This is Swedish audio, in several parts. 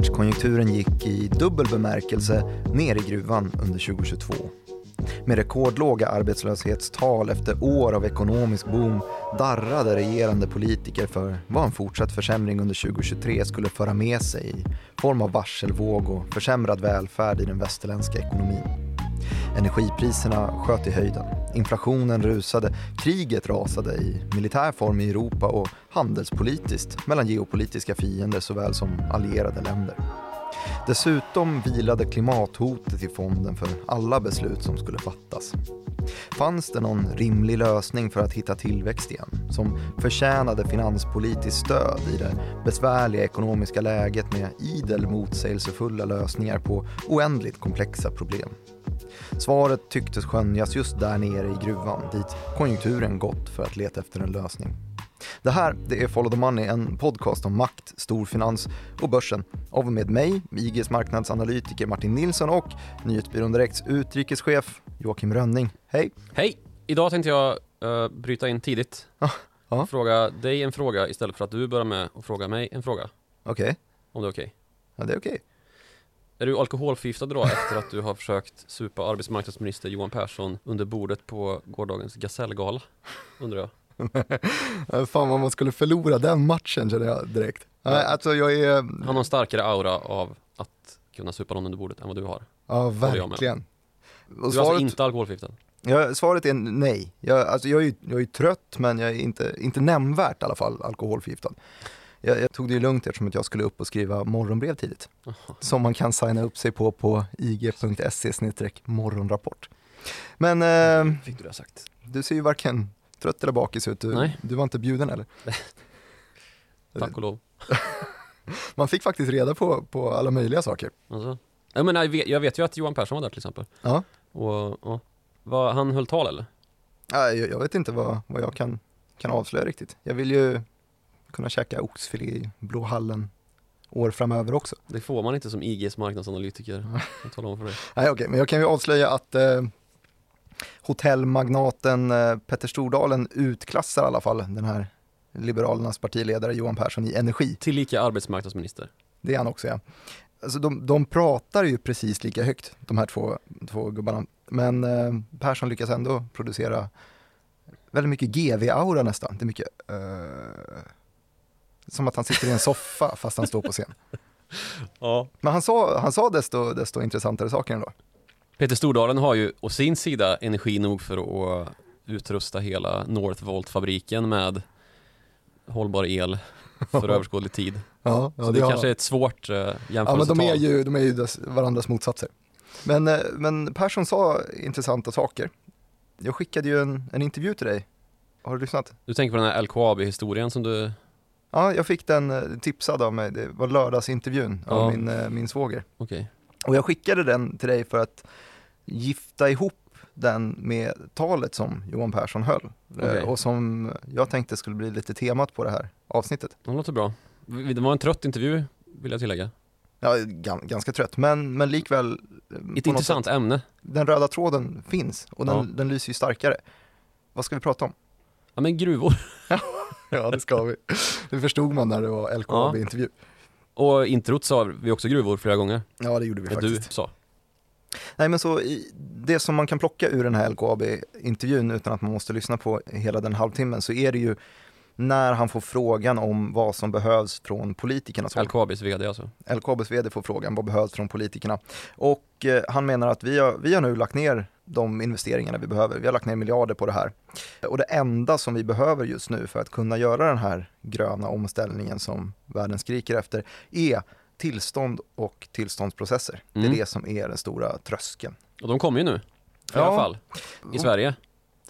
Världskonjunkturen gick i dubbel bemärkelse ner i gruvan under 2022. Med rekordlåga arbetslöshetstal efter år av ekonomisk boom darrade regerande politiker för vad en fortsatt försämring under 2023 skulle föra med sig i form av varselvåg och försämrad välfärd i den västerländska ekonomin. Energipriserna sköt i höjden, inflationen rusade, kriget rasade i militär form i Europa och handelspolitiskt mellan geopolitiska fiender såväl som allierade länder. Dessutom vilade klimathotet i fonden för alla beslut som skulle fattas. Fanns det någon rimlig lösning för att hitta tillväxt igen som förtjänade finanspolitiskt stöd i det besvärliga ekonomiska läget med idel motsägelsefulla lösningar på oändligt komplexa problem? Svaret tycktes skönjas just där nere i gruvan dit konjunkturen gått för att leta efter en lösning. Det här det är Follow the Money, en podcast om makt, storfinans och börsen av med mig, IGs marknadsanalytiker Martin Nilsson och Nyhetsbyrån Direkts utrikeschef Joakim Rönning. Hej! Hej! Idag tänkte jag uh, bryta in tidigt. Ah, ja. Fråga dig en fråga istället för att du börjar med att fråga mig en fråga. Okej. Okay. Om det är okej? Okay. Ja, det är okej. Okay. Är du alkoholförgiftad då efter att du har försökt supa arbetsmarknadsminister Johan Persson under bordet på gårdagens gasellgala? Undrar jag. Fan vad man skulle förlora den matchen känner jag direkt. Ja. Alltså jag är... Han har en starkare aura av att kunna supa någon under bordet än vad du har. Ja, verkligen. Du är alltså inte alkoholförgiftad? Ja, svaret är nej. Jag, alltså jag, är jag är trött men jag är inte, inte nämnvärt i alla fall alkoholförgiftad. Jag, jag, tog det ju lugnt eftersom att jag skulle upp och skriva morgonbrev tidigt. Aha. Som man kan signa upp sig på på ig.se morgonrapport. Men... Eh, Fick du det sagt? Du ser ju varken trött eller bakis ut. Du, Nej. du var inte bjuden eller? Tack och lov. Man fick faktiskt reda på, på alla möjliga saker. Alltså. Jag, menar, jag, vet, jag vet ju att Johan Persson var där till exempel. Ja. Och, och var, han höll tal eller? Nej, jag, jag vet inte vad, vad jag kan, kan avslöja riktigt. Jag vill ju kunna käka oxfilé i Blå hallen år framöver också. Det får man inte som IGs marknadsanalytiker. Jag talar om för dig. Nej, okej, okay, men jag kan ju avslöja att eh, hotellmagnaten eh, Petter Stordalen utklassar i alla fall den här Liberalernas partiledare Johan Persson i energi. Tillika arbetsmarknadsminister. Det är han också ja. Alltså de, de pratar ju precis lika högt, de här två, två gubbarna. Men eh, Persson lyckas ändå producera väldigt mycket GV-aura nästan. Det är mycket uh, som att han sitter i en soffa fast han står på scen. Ja. Men han sa, han sa desto, desto intressantare saker ändå. Peter Stordalen har ju å sin sida energi nog för att utrusta hela Northvolt-fabriken med hållbar el för överskådlig tid. Ja, ja, så det, det kanske är ett svårt uh, jämförelsetal. Ja, men de är ju, de är ju varandras motsatser. Men, eh, men Persson sa intressanta saker. Jag skickade ju en, en intervju till dig. Har du lyssnat? Du tänker på den här LKAB-historien som du... Ja, jag fick den eh, tipsad av mig. Det var lördagsintervjun ja. av min, min svåger. Okay. Och jag skickade den till dig för att gifta ihop den med talet som Johan Persson höll okay. och som jag tänkte skulle bli lite temat på det här avsnittet. Det låter bra. Det var en trött intervju vill jag tillägga. Ja, ganska trött, men, men likväl eh, Ett intressant sätt, ämne Den röda tråden finns och den, ja. den lyser ju starkare Vad ska vi prata om? Ja men gruvor Ja det ska vi Det förstod man när det var LKAB-intervju ja. Och introt sa vi också gruvor flera gånger Ja det gjorde vi det faktiskt du sa Nej men så det som man kan plocka ur den här LKAB-intervjun utan att man måste lyssna på hela den halvtimmen så är det ju när han får frågan om vad som behövs från politikerna. LKABs vd alltså? LKABs vd får frågan vad behövs från politikerna. Och eh, han menar att vi har, vi har nu lagt ner de investeringarna vi behöver. Vi har lagt ner miljarder på det här. Och det enda som vi behöver just nu för att kunna göra den här gröna omställningen som världen skriker efter är tillstånd och tillståndsprocesser. Mm. Det är mm. det som är den stora tröskeln. Och de kommer ju nu, i ja. alla fall, i Sverige.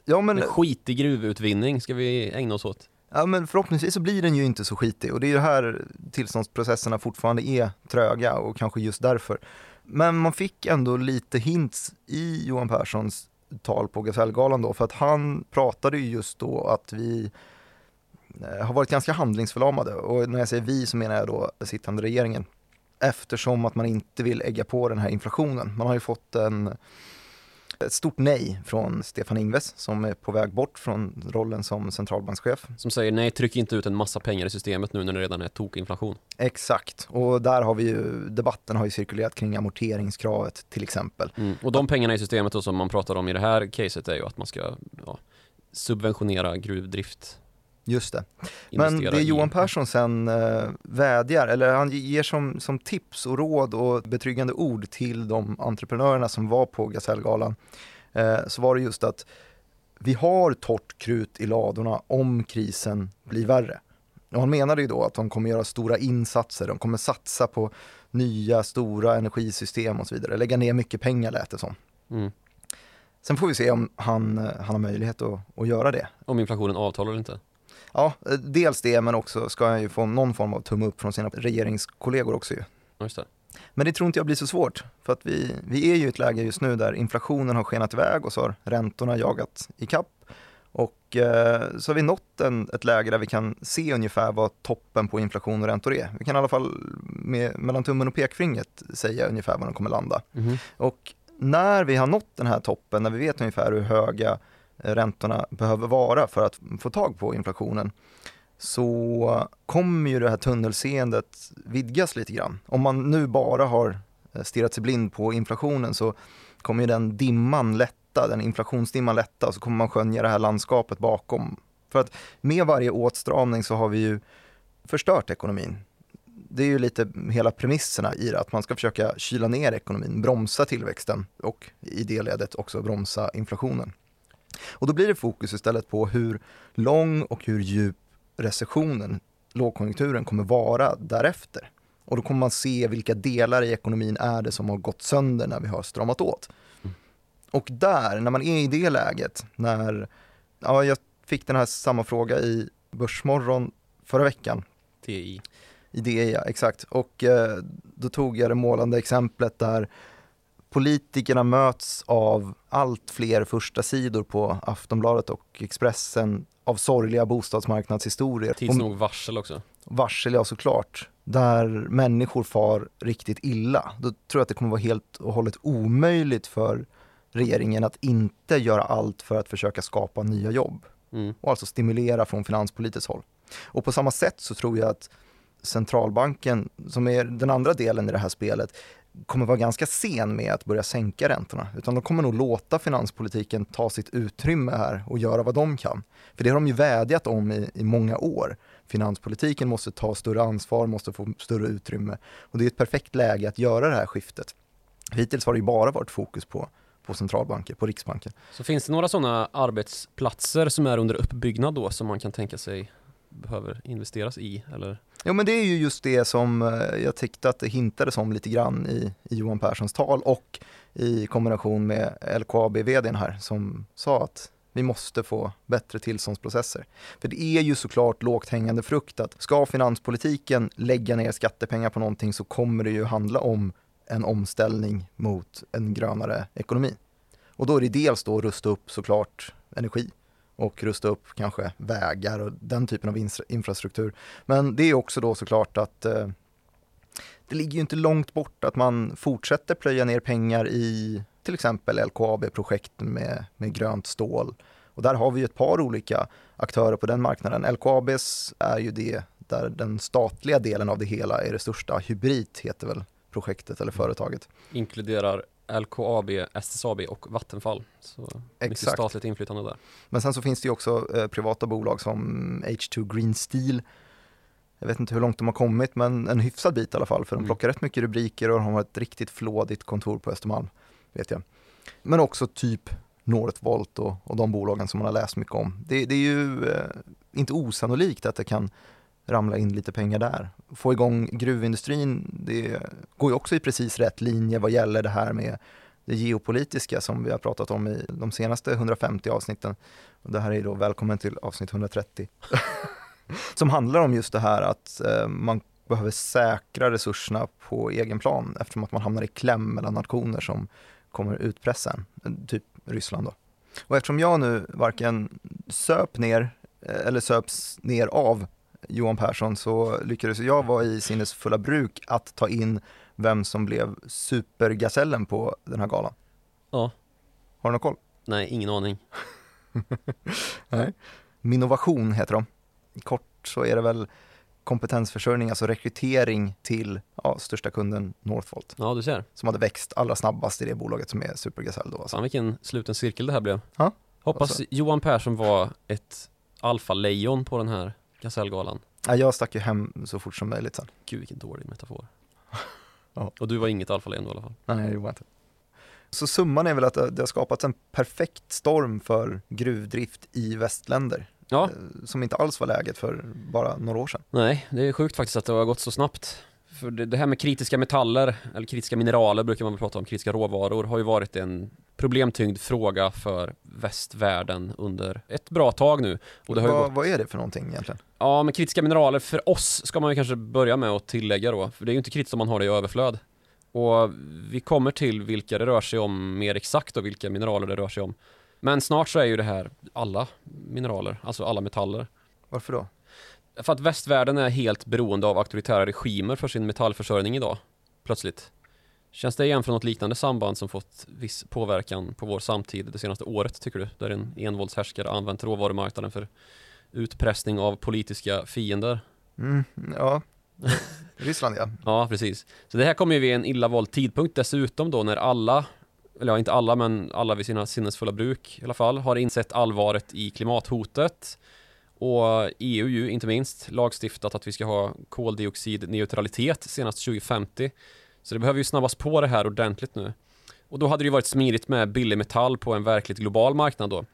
Ja, men... En skitig gruvutvinning ska vi ägna oss åt. Ja, men förhoppningsvis så blir den ju inte så skitig och det är ju här tillståndsprocesserna fortfarande är tröga och kanske just därför. Men man fick ändå lite hints i Johan Perssons tal på Gasellgalan då, för att han pratade ju just då att vi eh, har varit ganska handlingsförlamade och när jag säger vi så menar jag då sittande regeringen eftersom att man inte vill ägga på den här inflationen. Man har ju fått en ett stort nej från Stefan Ingves som är på väg bort från rollen som centralbankschef. Som säger nej, tryck inte ut en massa pengar i systemet nu när det redan är tokinflation. Exakt, och där har vi ju, debatten har ju cirkulerat kring amorteringskravet till exempel. Mm. Och de pengarna i systemet då som man pratar om i det här caset är ju att man ska ja, subventionera gruvdrift Just det. Men det Johan Persson sen äh, vädjar, eller han ger som, som tips och råd och betryggande ord till de entreprenörerna som var på Gasellgalan, äh, så var det just att vi har torrt krut i ladorna om krisen blir värre. Och han menade ju då att de kommer göra stora insatser, de kommer satsa på nya stora energisystem och så vidare, lägga ner mycket pengar lät det som. Mm. Sen får vi se om han, eh, han har möjlighet att, att göra det. Om inflationen avtar eller inte? Ja, dels det, men också ska han ju få någon form av tumme upp från sina regeringskollegor också ju. Just det. Men det tror inte jag blir så svårt, för att vi, vi är ju i ett läge just nu där inflationen har skenat iväg och så har räntorna jagat i kapp. Och eh, så har vi nått en, ett läge där vi kan se ungefär vad toppen på inflation och räntor är. Vi kan i alla fall med, mellan tummen och pekfingret säga ungefär var de kommer landa. Mm. Och när vi har nått den här toppen, när vi vet ungefär hur höga räntorna behöver vara för att få tag på inflationen så kommer ju det här tunnelseendet vidgas lite grann. Om man nu bara har eh, stirrat sig blind på inflationen så kommer ju den dimman lätta, den inflationsdimman lätta och så kommer man skönja det här landskapet bakom. För att med varje åtstramning så har vi ju förstört ekonomin. Det är ju lite hela premisserna i det, att man ska försöka kyla ner ekonomin, bromsa tillväxten och i det ledet också bromsa inflationen. Och då blir det fokus istället på hur lång och hur djup recessionen, lågkonjunkturen, kommer vara därefter. Och då kommer man se vilka delar i ekonomin är det som har gått sönder när vi har stramat åt. Mm. Och där, när man är i det läget, när, ja, jag fick den här samma fråga i Börsmorgon förra veckan. DI. I DI, ja, exakt. Och eh, då tog jag det målande exemplet där politikerna möts av allt fler första sidor på Aftonbladet och Expressen av sorgliga bostadsmarknadshistorier. Tids nog varsel också. Varsel, ja såklart. Där människor far riktigt illa. Då tror jag att det kommer vara helt och hållet omöjligt för regeringen att inte göra allt för att försöka skapa nya jobb. Mm. Och alltså stimulera från finanspolitiskt håll. Och på samma sätt så tror jag att centralbanken, som är den andra delen i det här spelet, kommer vara ganska sen med att börja sänka räntorna, utan de kommer nog låta finanspolitiken ta sitt utrymme här och göra vad de kan. För det har de ju vädjat om i, i många år. Finanspolitiken måste ta större ansvar, måste få större utrymme och det är ett perfekt läge att göra det här skiftet. Hittills har det ju bara varit fokus på på centralbanker, på Riksbanken. Så finns det några sådana arbetsplatser som är under uppbyggnad då som man kan tänka sig behöver investeras i? Eller? Ja men det är ju just det som eh, jag tyckte att det hintades om lite grann i, i Johan Perssons tal och i kombination med LKAB-vdn här som sa att vi måste få bättre tillståndsprocesser. För det är ju såklart lågt hängande frukt att ska finanspolitiken lägga ner skattepengar på någonting så kommer det ju handla om en omställning mot en grönare ekonomi. Och då är det dels då att rusta upp såklart energi och rusta upp kanske vägar och den typen av infrastruktur. Men det är också då såklart att eh, det ligger ju inte långt bort att man fortsätter plöja ner pengar i till exempel LKAB-projekt med, med grönt stål. Och där har vi ett par olika aktörer på den marknaden. LKABs är ju det där den statliga delen av det hela är det största. Hybrid heter väl projektet eller företaget. Inkluderar LKAB, SSAB och Vattenfall. Så mycket Exakt. statligt inflytande där. Men sen så finns det ju också eh, privata bolag som H2 Green Steel. Jag vet inte hur långt de har kommit men en hyfsad bit i alla fall för de mm. plockar mm. rätt mycket rubriker och de har ett riktigt flådigt kontor på Östermalm. Vet jag. Men också typ Northvolt och, och de bolagen som man har läst mycket om. Det, det är ju eh, inte osannolikt att det kan ramla in lite pengar där. Få igång gruvindustrin, det går ju också i precis rätt linje vad gäller det här med det geopolitiska som vi har pratat om i de senaste 150 avsnitten. Och det här är då välkommen till avsnitt 130. som handlar om just det här att eh, man behöver säkra resurserna på egen plan eftersom att man hamnar i kläm mellan nationer som kommer utpressa en, typ Ryssland då. Och eftersom jag nu varken söp ner eh, eller söps ner av Johan Persson så lyckades jag vara i sinnesfulla bruk att ta in vem som blev supergasellen på den här galan. Ja, Har du någon koll? Nej, ingen aning. Nej. Minnovation heter de. Kort så är det väl kompetensförsörjning, alltså rekrytering till ja, största kunden Northvolt. Ja, du ser. Som hade växt allra snabbast i det bolaget som är Supergasell då. Alltså. Fan vilken sluten cirkel det här blev. Ja, Hoppas alltså. Johan Persson var ett alfalejon på den här Gasellgalan. Ja, jag stack ju hem så fort som möjligt sen. Gud vilken dålig metafor. Ja. Och du var inget alfalejon då i alla fall. Nej, det jag inte. Så summan är väl att det har skapats en perfekt storm för gruvdrift i västländer. Ja, eh, Som inte alls var läget för bara några år sedan. nej, det är sjukt faktiskt att det har gått så snabbt. För det, det här med kritiska metaller, eller kritiska mineraler brukar man väl prata om, kritiska råvaror, har ju varit en problemtyngd fråga för västvärlden under ett bra tag nu. Och det har vad, gått vad är det för någonting egentligen? Ja, men kritiska mineraler för oss ska man ju kanske börja med att tillägga då, för det är ju inte kritiskt om man har det i överflöd. Och vi kommer till vilka det rör sig om mer exakt och vilka mineraler det rör sig om. Men snart så är ju det här alla mineraler, alltså alla metaller. Varför då? För att västvärlden är helt beroende av auktoritära regimer för sin metallförsörjning idag, plötsligt. Känns det igen från något liknande samband som fått viss påverkan på vår samtid det senaste året, tycker du? Där en envåldshärskare använt råvarumarknaden för utpressning av politiska fiender. Mm, ja, Ryssland ja. Ja, precis. Så det här kommer ju vid en illa vald tidpunkt dessutom då när alla, eller ja, inte alla, men alla vid sina sinnesfulla bruk i alla fall, har insett allvaret i klimathotet. Och EU ju inte minst lagstiftat att vi ska ha koldioxidneutralitet senast 2050. Så det behöver ju snabbas på det här ordentligt nu. Och då hade det ju varit smidigt med billig metall på en verkligt global marknad då.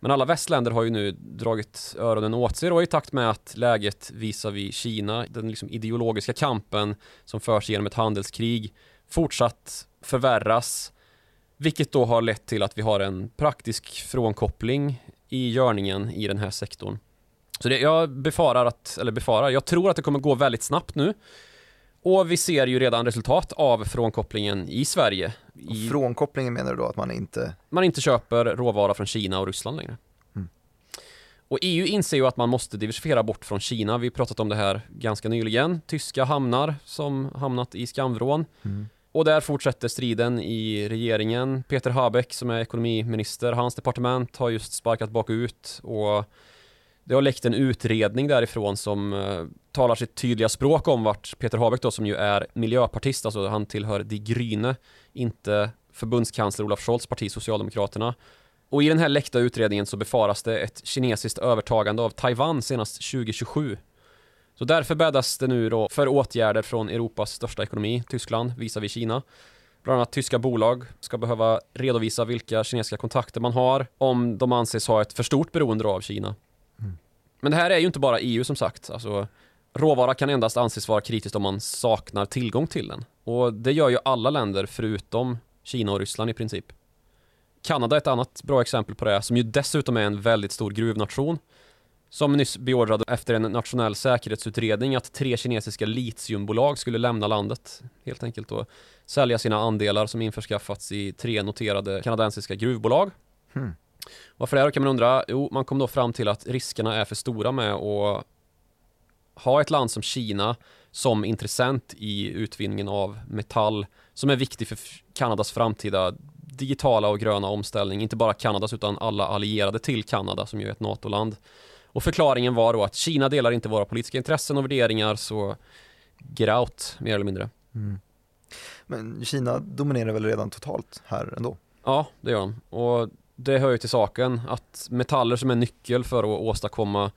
Men alla västländer har ju nu dragit öronen åt sig då i takt med att läget visar vi Kina, den liksom ideologiska kampen som förs genom ett handelskrig, fortsatt förvärras. Vilket då har lett till att vi har en praktisk frånkoppling i görningen i den här sektorn. Så det, jag befarar att, eller befarar, jag tror att det kommer gå väldigt snabbt nu. Och vi ser ju redan resultat av frånkopplingen i Sverige. I, Frånkopplingen menar du då att man inte, man inte köper råvara från Kina och Ryssland längre. Mm. Och EU inser ju att man måste diversifiera bort från Kina. Vi har pratat om det här ganska nyligen. Tyska hamnar som hamnat i skamvrån. Och där fortsätter striden i regeringen. Peter Habeck som är ekonomiminister, hans departement har just sparkat bakut och det har läckt en utredning därifrån som eh, talar sitt tydliga språk om vart Peter Habeck då som ju är miljöpartist, alltså han tillhör Die Grüne, inte förbundskansler Olaf Scholz parti Socialdemokraterna. Och i den här läckta utredningen så befaras det ett kinesiskt övertagande av Taiwan senast 2027. Så därför bäddas det nu då för åtgärder från Europas största ekonomi, Tyskland, visavi Kina. Bland annat tyska bolag ska behöva redovisa vilka kinesiska kontakter man har om de anses ha ett för stort beroende av Kina. Men det här är ju inte bara EU som sagt. Alltså, råvara kan endast anses vara kritiskt om man saknar tillgång till den. Och det gör ju alla länder förutom Kina och Ryssland i princip. Kanada är ett annat bra exempel på det, som ju dessutom är en väldigt stor gruvnation. Som nyss beordrade efter en nationell säkerhetsutredning att tre kinesiska litiumbolag skulle lämna landet helt enkelt och sälja sina andelar som införskaffats i tre noterade kanadensiska gruvbolag. Hmm. Varför det här kan man undra? Jo, man kom då fram till att riskerna är för stora med att ha ett land som Kina som intressent i utvinningen av metall som är viktig för Kanadas framtida digitala och gröna omställning. Inte bara Kanadas utan alla allierade till Kanada som ju är ett NATO-land. Och förklaringen var då att Kina delar inte våra politiska intressen och värderingar så get out, mer eller mindre. Mm. Men Kina dominerar väl redan totalt här ändå? Ja, det gör de. Och det hör ju till saken att metaller som är nyckel för att åstadkomma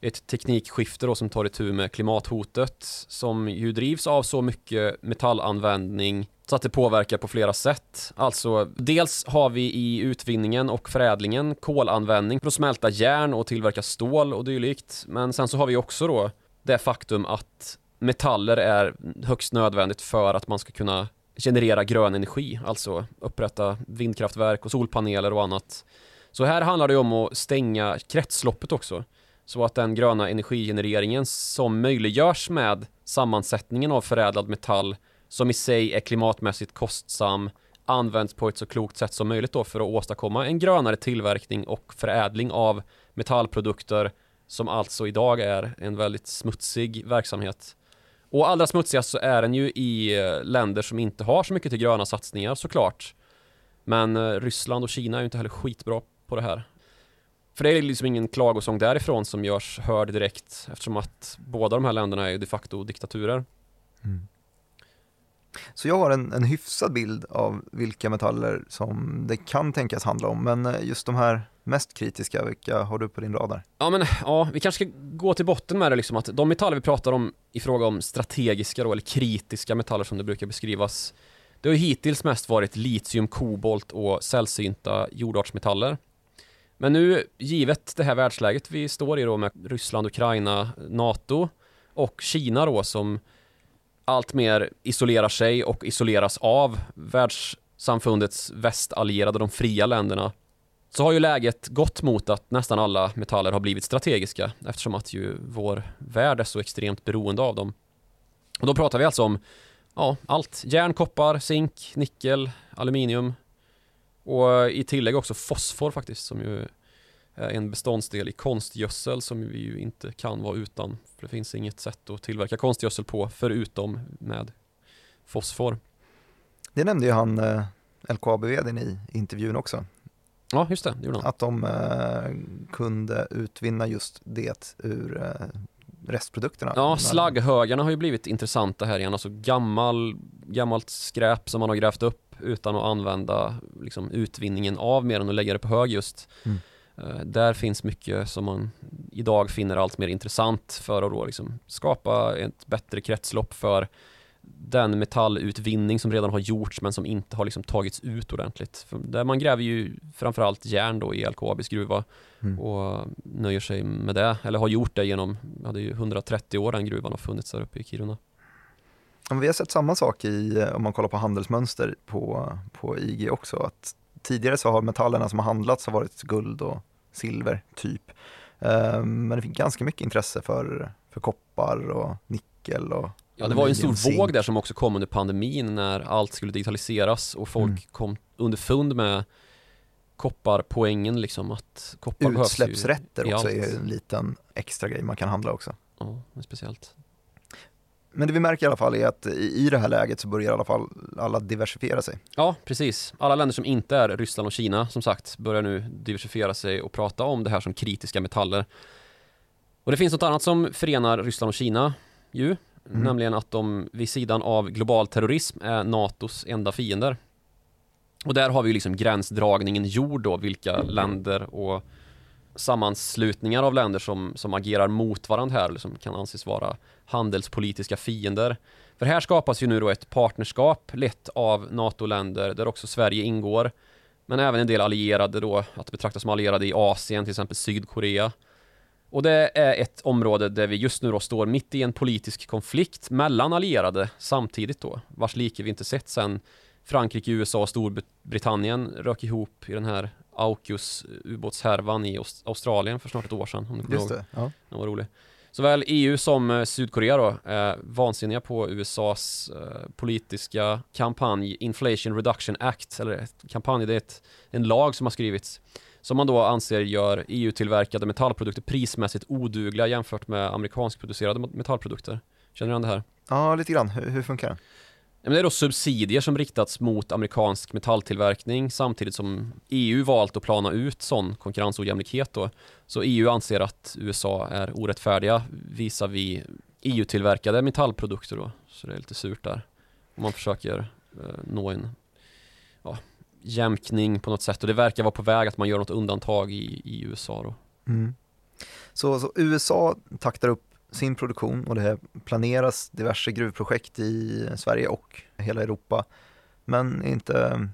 ett teknikskifte då som tar itu med klimathotet som ju drivs av så mycket metallanvändning så att det påverkar på flera sätt. Alltså, dels har vi i utvinningen och förädlingen kolanvändning för att smälta järn och tillverka stål och dylikt. Men sen så har vi också då det faktum att metaller är högst nödvändigt för att man ska kunna generera grön energi, alltså upprätta vindkraftverk och solpaneler och annat. Så här handlar det om att stänga kretsloppet också. Så att den gröna energigenereringen som möjliggörs med sammansättningen av förädlad metall som i sig är klimatmässigt kostsam används på ett så klokt sätt som möjligt då för att åstadkomma en grönare tillverkning och förädling av metallprodukter som alltså idag är en väldigt smutsig verksamhet. Och allra smutsigast så är den ju i eh, länder som inte har så mycket till gröna satsningar såklart. Men eh, Ryssland och Kina är ju inte heller skitbra på det här. För det är liksom ingen klagosång därifrån som görs hörd direkt eftersom att båda de här länderna är ju de facto diktaturer. Mm. Så jag har en, en hyfsad bild av vilka metaller som det kan tänkas handla om, men eh, just de här mest kritiska, vilka har du på din radar? Ja men ja, vi kanske ska gå till botten med det liksom att de metaller vi pratar om i fråga om strategiska då, eller kritiska metaller som det brukar beskrivas Det har ju hittills mest varit litium, kobolt och sällsynta jordartsmetaller Men nu, givet det här världsläget vi står i då med Ryssland, Ukraina, NATO och Kina då som allt mer isolerar sig och isoleras av världssamfundets västallierade, de fria länderna så har ju läget gått mot att nästan alla metaller har blivit strategiska eftersom att ju vår värld är så extremt beroende av dem. Och då pratar vi alltså om ja, allt. Järn, koppar, zink, nickel, aluminium och i tillägg också fosfor faktiskt som ju en beståndsdel i konstgödsel som vi ju inte kan vara utan. För det finns inget sätt att tillverka konstgödsel på förutom med fosfor. Det nämnde ju han eh, LKAB-vdn i intervjun också. Ja, just det, det gjorde han. Att de eh, kunde utvinna just det ur eh, restprodukterna. Ja, slagghögarna har ju blivit intressanta här igen. Alltså gammal, gammalt skräp som man har grävt upp utan att använda liksom, utvinningen av mer än att lägga det på hög just. Mm. Uh, där finns mycket som man idag finner allt mer intressant för att då liksom skapa ett bättre kretslopp för den metallutvinning som redan har gjorts men som inte har liksom tagits ut ordentligt. För där man gräver ju framförallt järn då i LKABs gruva mm. och nöjer sig med det, eller har gjort det genom, hade ju 130 år den gruvan har funnits där uppe i Kiruna. vi har sett samma sak i, om man kollar på handelsmönster på, på IG också, att tidigare så har metallerna som har handlats har varit guld och silver typ. Ehm, men det finns ganska mycket intresse för, för koppar och nickel och Ja, det var ju en stor våg där som också kom under pandemin när allt skulle digitaliseras och folk mm. kom underfund med kopparpoängen liksom att koppar Utsläppsrätter också är en liten extra grej man kan handla också. Ja, det är speciellt. Men det vi märker i alla fall är att i det här läget så börjar i alla fall alla diversifiera sig. Ja, precis. Alla länder som inte är Ryssland och Kina som sagt börjar nu diversifiera sig och prata om det här som kritiska metaller. Och det finns något annat som förenar Ryssland och Kina ju. Mm. Nämligen att de vid sidan av global terrorism är NATOs enda fiender. Och där har vi liksom gränsdragningen gjord då, vilka länder och sammanslutningar av länder som, som agerar mot varandra här, eller som kan anses vara handelspolitiska fiender. För här skapas ju nu då ett partnerskap lett av NATO-länder där också Sverige ingår. Men även en del allierade då, att betraktas som allierade i Asien, till exempel Sydkorea. Och det är ett område där vi just nu då står mitt i en politisk konflikt mellan allierade samtidigt då, vars like vi inte sett sedan Frankrike, USA och Storbritannien rök ihop i den här AUKUS ubåtshärvan i Australien för snart ett år sedan. Om du Just det, ja. Den var rolig. Såväl EU som eh, Sydkorea då är vansinniga på USAs eh, politiska kampanj Inflation Reduction Act, eller kampanj, det är ett, en lag som har skrivits som man då anser gör EU-tillverkade metallprodukter prismässigt odugliga jämfört med amerikanskproducerade metallprodukter. Känner du igen det här? Ja, lite grann. Hur, hur funkar det? Det är då subsidier som riktats mot amerikansk metalltillverkning samtidigt som EU valt att plana ut sån konkurrensojämlikhet då. Så EU anser att USA är orättfärdiga visar vi EU-tillverkade metallprodukter då. Så det är lite surt där. Om man försöker eh, nå en ja, jämkning på något sätt och det verkar vara på väg att man gör något undantag i, i USA då. Mm. Så, så, USA taktar upp sin produktion och det planeras diverse gruvprojekt i Sverige och hela Europa. Men inte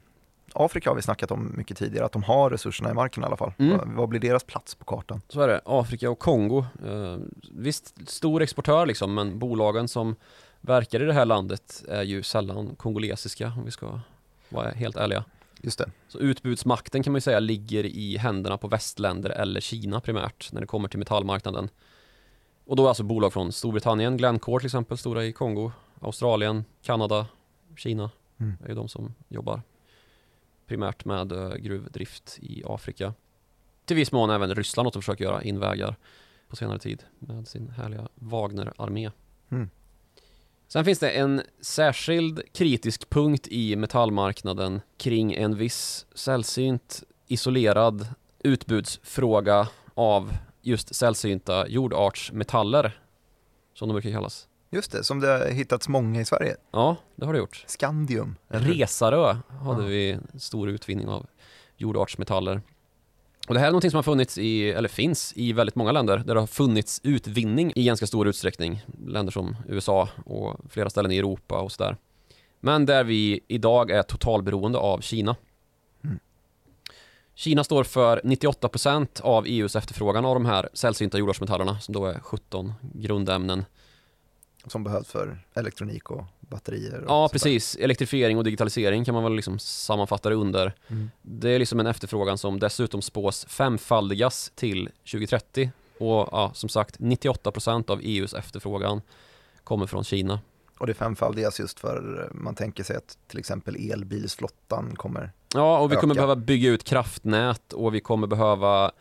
Afrika har vi snackat om mycket tidigare, att de har resurserna i marken i alla fall. Mm. Vad, vad, blir deras plats på kartan? Så är det, Afrika och Kongo. Eh, visst, stor exportör liksom, men bolagen som verkar i det här landet är ju sällan kongolesiska om vi ska vara helt ärliga. Just det. Så utbudsmakten kan man ju säga ligger i händerna på västländer eller Kina primärt när det kommer till metallmarknaden. Och då är alltså bolag från Storbritannien, Glencore till exempel, stora i Kongo, Australien, Kanada, Kina mm. är ju de som jobbar primärt med uh, gruvdrift i Afrika. Till viss mån även Ryssland något de försöker göra invägar på senare tid med sin härliga Wagner-armé. Mm. Sen finns det en särskild kritisk punkt i metallmarknaden kring en viss sällsynt isolerad utbudsfråga av just sällsynta jordartsmetaller som de brukar kallas. Just det, som det har hittats många i Sverige. Ja, det har det gjort. Skandium. eller? Resarö hade Ja. vi stor utvinning av jordartsmetaller. Och det här är någonting som har funnits i, eller finns i väldigt många länder där det har funnits utvinning i ganska stor utsträckning. Länder som USA och flera ställen i Europa och sådär. Men där vi idag är totalberoende av Kina. Kina står för 98% av EUs efterfrågan av de här sällsynta jordartsmetallerna som då är 17 grundämnen. Som behövs för elektronik och batterier. Och Ja, där. precis. Elektrifiering och digitalisering kan man väl liksom sammanfatta det under. Mm. Det är liksom en efterfrågan som dessutom spås femfaldigas till 2030. Och ja, som sagt, 98% av EUs efterfrågan kommer från Kina. Och det femfaldigas just för man tänker sig att till exempel elbilsflottan kommer. Ja, och vi kommer Öka. behöva bygga ut kraftnät och vi kommer behöva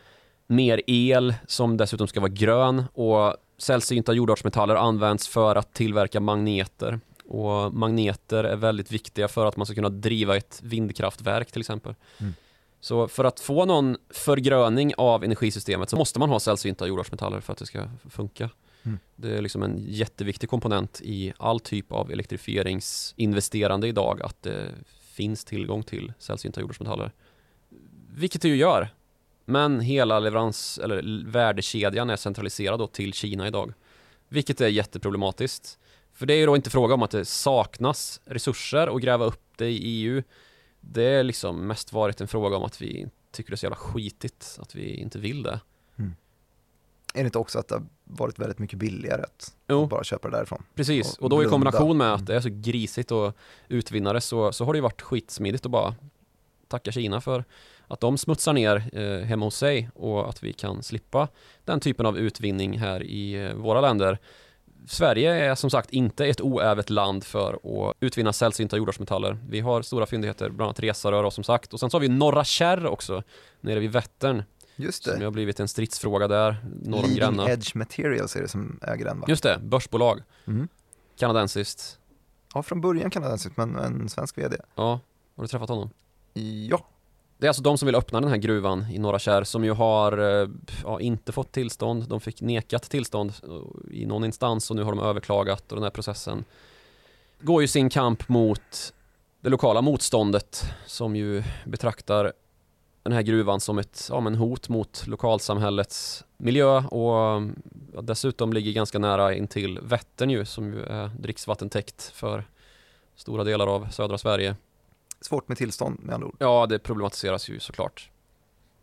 mer el som dessutom ska vara grön och sällsynta jordartsmetaller används för att tillverka magneter. Och magneter är väldigt viktiga för att man ska kunna driva ett vindkraftverk till exempel. Mm. Så för att få någon förgröning av energisystemet så måste man ha sällsynta jordartsmetaller för att det ska funka. Mm. Det är liksom en jätteviktig komponent i all typ av elektrifieringsinvesterande idag att det finns tillgång till sällsynta jordartsmetaller. Vilket det ju gör. Men hela leverans eller värdekedjan är centraliserad då till Kina idag. Vilket är jätteproblematiskt. För det är ju då inte fråga om att det saknas resurser att gräva upp det i EU. Det är liksom mest varit en fråga om att vi tycker det är så jävla skitigt att vi inte vill det. Är det inte också att det har varit väldigt mycket billigare att Jo. bara köpa det därifrån? Precis, Och och då i blunda. kombination med att det är så grisigt och utvinna det så, så har det ju varit skitsmidigt att bara tacka Kina för att de smutsar ner eh, hemma hos sig och att vi kan slippa den typen av utvinning här i eh, våra länder. Sverige är som sagt inte ett oävet land för att utvinna sällsynta jordartsmetaller. Vi har stora fyndigheter, bland annat Resarö då, som sagt. Och sen så har vi Norra Kärr också, nere vid Vättern, Just som ju det. har blivit en stridsfråga där, norr om. Edge Materials är det som äger den va? Just det, börsbolag, Mm. kanadensiskt. Ja, från början kanadensiskt men en svensk vd. Ja, har du träffat honom? Ja, Det är alltså de som vill öppna den här gruvan i Norra Kärr som ju har eh, ja, inte fått tillstånd. De fick nekat tillstånd eh, i någon instans och nu har de överklagat och den här processen går ju sin kamp mot det lokala motståndet som ju betraktar den här gruvan som ett ja, men hot mot lokalsamhällets miljö och ja, dessutom ligger ganska nära intill Vättern ju som ju är dricksvattentäkt för stora delar av södra Sverige. svårt med tillstånd med andra ord. Ja, det problematiseras ju såklart.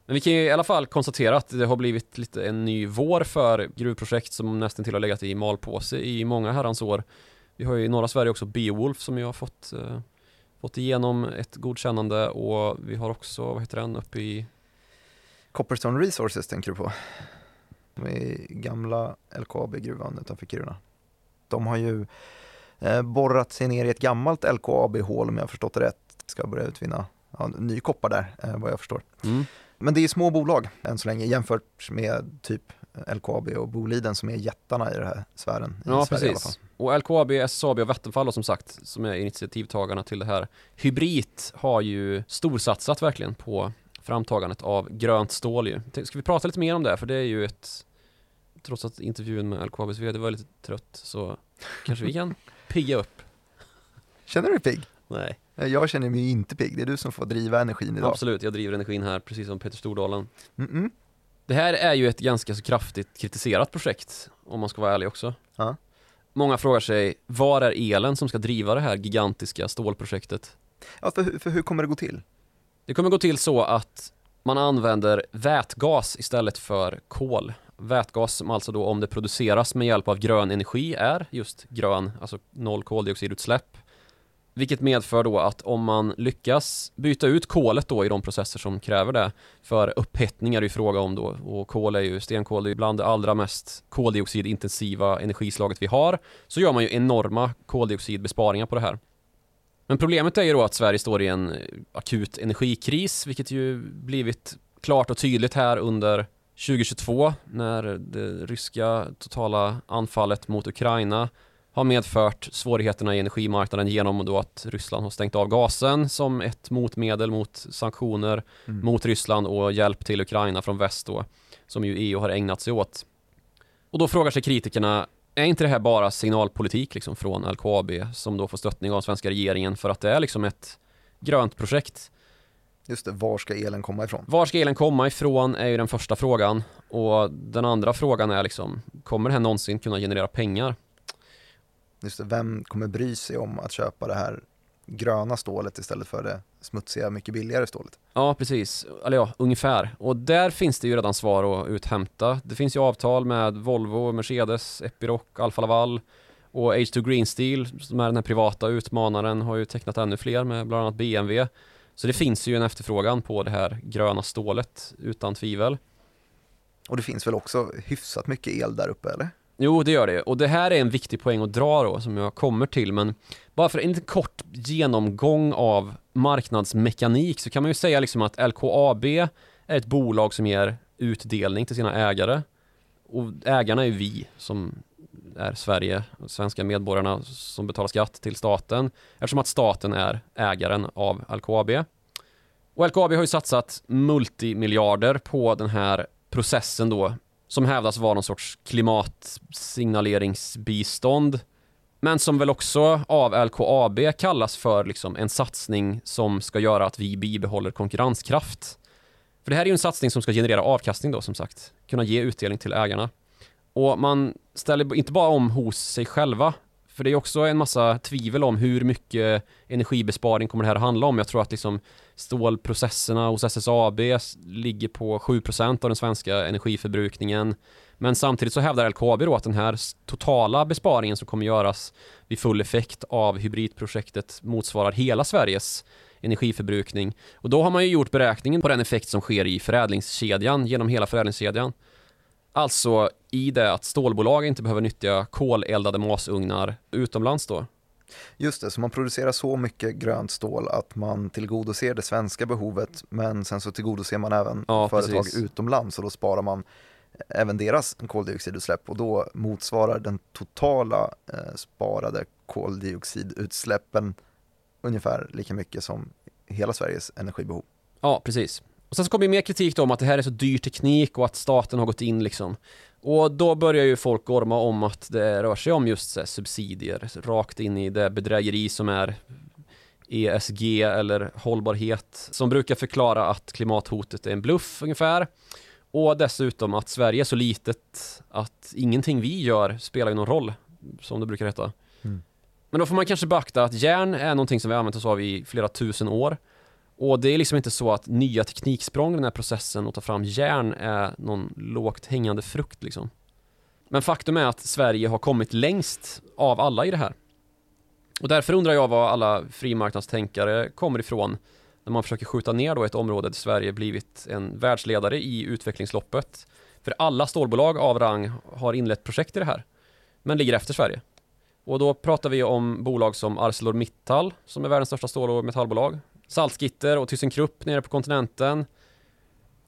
Men vi kan ju i alla fall konstatera att det har blivit lite en ny vår för gruvprojekt som nästan till har legat i malpåse i många herrans år. Vi har ju i norra Sverige också Beowulf som ju har fått, eh, fått igenom ett godkännande och vi har också, vad heter den, uppe i Copperstone Resources tänker du på? De är i gamla LKAB-gruvan utanför Kiruna. De har ju eh, borrat sig ner i ett gammalt LKAB-hål om jag förstått det rätt. Ska börja utvinna ja, ny koppar där eh, vad jag förstår. mm, Men det är små bolag än så länge jämfört med typ LKAB och Boliden som är jättarna i den här sfären. I Ja, Sverige precis. Och LKAB, SSAB och Vattenfall då, som sagt, som är initiativtagarna till det här. Hybrid har ju storsatsat verkligen på framtagandet av grönt stål ju. Ska vi prata lite mer om det? För det är ju ett, trots att intervjun med LKABs VD var lite trött, så kanske vi kan pigga upp. Känner du dig pigg? Nej, Eh, Jag känner mig inte pigg. Det är du som får driva energin idag. absolut. Jag driver energin här, precis som Peter Stordalen. Mm-mm. Det här är ju ett ganska så kraftigt kritiserat projekt, om man ska vara ärlig också. Ja. Många frågar sig, var är elen som ska driva det här gigantiska stålprojektet? Ja, för, hur- för hur kommer det gå till? Det kommer gå till så att man använder vätgas istället för kol. Vätgas som alltså då om det produceras med hjälp av grön energi är just grön, alltså noll koldioxidutsläpp. Vilket medför då att om man lyckas byta ut kolet då i de processer som kräver det, för upphettning är det ju fråga om då, och kol är ju, stenkol är ju bland det allra mest koldioxidintensiva energislaget vi har, så gör man ju enorma koldioxidbesparingar på det här. Men problemet är ju då att Sverige står i en eh, akut energikris, vilket ju blivit klart och tydligt här under 2022 när det ryska totala anfallet mot Ukraina har medfört svårigheterna i energimarknaden genom då att Ryssland har stängt av gasen som ett motmedel mot sanktioner mm. mot Ryssland och hjälp till Ukraina från väst då, som ju EU har ägnat sig åt. Och då frågar sig kritikerna, är inte det här bara signalpolitik liksom från LKAB som då får stöttning av svenska regeringen för att det är liksom ett grönt projekt? Just det, var ska elen komma ifrån? Var ska elen komma ifrån är ju den första frågan och den andra frågan är liksom, kommer det här någonsin kunna generera pengar? Just det, vem kommer bry sig om att köpa det här gröna stålet istället för det smutsiga, mycket billigare stålet? Ja, precis. Eller ja, ungefär. Och där finns det ju redan svar att uthämta. Det finns ju avtal med Volvo, Mercedes, Epiroc, Alfa Laval och H2 Green Steel, som är den här privata utmanaren, har ju tecknat ännu fler med bland annat BMW. Så det finns ju en efterfrågan på det här gröna stålet utan tvivel. Och det finns väl också hyfsat mycket el där uppe eller? Jo, det gör det. Och det här är en viktig poäng att dra då, som jag kommer till. Men bara för en liten kort genomgång av marknadsmekanik så kan man ju säga liksom att LKAB är ett bolag som ger utdelning till sina ägare. Och ägarna är vi som är Sverige, svenska medborgarna som betalar skatt till staten eftersom att staten är ägaren av LKAB. Och LKAB har ju satsat multimiljarder på den här processen då som hävdas vara någon sorts klimatsignaleringsbistånd men som väl också av LKAB kallas för liksom en satsning som ska göra att vi bibehåller konkurrenskraft. För det här är ju en satsning som ska generera avkastning då som sagt, kunna ge utdelning till ägarna. Och man ställer inte bara om hos sig själva, för det är också en massa tvivel om hur mycket energibesparing kommer det här att handla om. Jag tror att liksom stålprocesserna hos SSAB ligger på 7% av den svenska energiförbrukningen. Men samtidigt så hävdar LKAB då att den här totala besparingen som kommer göras vid full effekt av hybridprojektet motsvarar hela Sveriges energiförbrukning. Och då har man ju gjort beräkningen på den effekt som sker i förädlingskedjan, genom hela förädlingskedjan. Alltså i det att stålbolag inte behöver nyttja koleldade masugnar utomlands då. Just det, så man producerar så mycket grönt stål att man tillgodoser det svenska behovet men sen så tillgodoser man även ja, företag precis. utomlands och då sparar man även deras koldioxidutsläpp och då motsvarar den totala eh, sparade koldioxidutsläppen ungefär lika mycket som hela Sveriges energibehov. Ja, precis. Och sen så kommer mer kritik då om att det här är så dyr teknik och att staten har gått in liksom. Och då börjar ju folk gorma om att det rör sig om just så subsidier rakt in i det bedrägeri som är ESG eller hållbarhet som brukar förklara att klimathotet är en bluff ungefär. Och dessutom att Sverige är så litet att ingenting vi gör spelar någon roll, som det brukar heta. Mm. Men då får man kanske beakta att järn är någonting som vi använt oss av i flera tusen år. Och det är liksom inte så att nya tekniksprång i den här processen att ta fram järn är någon lågt hängande frukt liksom. Men faktum är att Sverige har kommit längst av alla i det här. Och därför undrar jag var alla frimarknadstänkare kommer ifrån när man försöker skjuta ner då ett område där Sverige blivit en världsledare i utvecklingsloppet. För alla stålbolag av rang har inlett projekt i det här, men ligger efter Sverige. Och då pratar vi om bolag som ArcelorMittal, som är världens största stål och metallbolag, Salzgitter och ThyssenKrupp nere på kontinenten.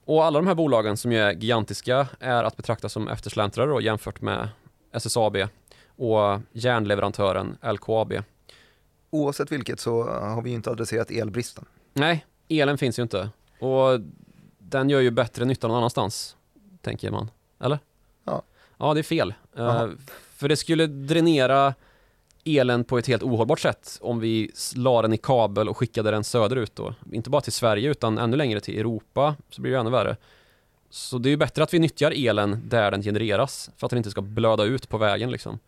Och alla de här bolagen som ju är gigantiska är att betrakta som eftersläntrare då jämfört med SSAB och järnleverantören LKAB. Oavsett vilket så har vi inte adresserat elbristen. Nej, elen finns ju inte. Och den gör ju bättre nytta någon annanstans, tänker man. Eller? Ja. Ja, det är fel. Uh, för det skulle dränera elen på ett helt ohållbart sätt om vi la den i kabel och skickade den söderut då. Inte bara till Sverige utan ännu längre till Europa så blir det ännu värre. Så det är ju bättre att vi nyttjar elen där den genereras för att den inte ska blöda ut på vägen liksom.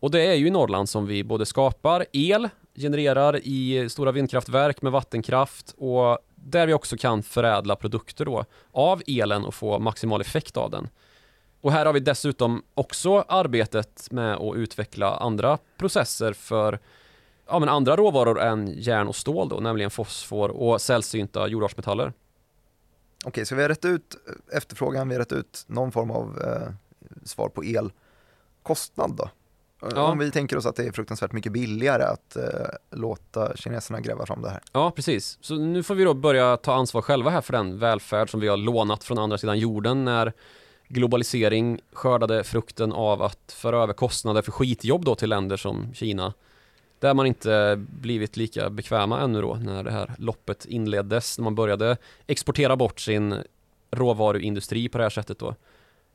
Och det är ju i Norrland som vi både skapar el, genererar i stora vindkraftverk med vattenkraft och där vi också kan förädla produkter då av elen och få maximal effekt av den. Och här har vi dessutom också arbetet med att utveckla andra processer för ja, men andra råvaror än järn och stål då, nämligen fosfor och sällsynta jordartsmetaller. Okej, så vi har rätt ut efterfrågan, vi har rätt ut någon form av eh, svar på elkostnad då? Ja. Om vi tänker oss att det är fruktansvärt mycket billigare att eh, låta kineserna gräva fram det här. Ja, precis. Så nu får vi då börja ta ansvar själva här för den välfärd som vi har lånat från andra sidan jorden när globalisering skördade frukten av att föra över kostnader för skitjobb då till länder som Kina. Där man inte blivit lika bekväma ännu då när det här loppet inleddes, när man började exportera bort sin råvaruindustri på det här sättet då.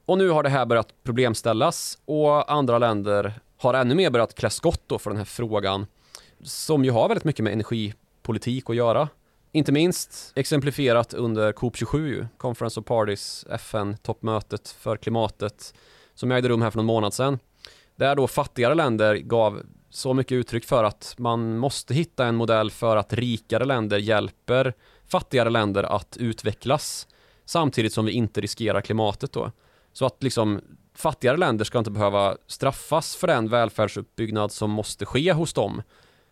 Och nu har det här börjat problemställas och andra länder har ännu mer börjat klä skott då för den här frågan som ju har väldigt mycket med energipolitik att göra. Inte minst exemplifierat under COP27, Conference of Parties, FN-toppmötet för klimatet som ägde rum här för någon månad sedan. Där då fattigare länder gav så mycket uttryck för att man måste hitta en modell för att rikare länder hjälper fattigare länder att utvecklas samtidigt som vi inte riskerar klimatet då. Så att liksom fattigare länder ska inte behöva straffas för den välfärdsuppbyggnad som måste ske hos dem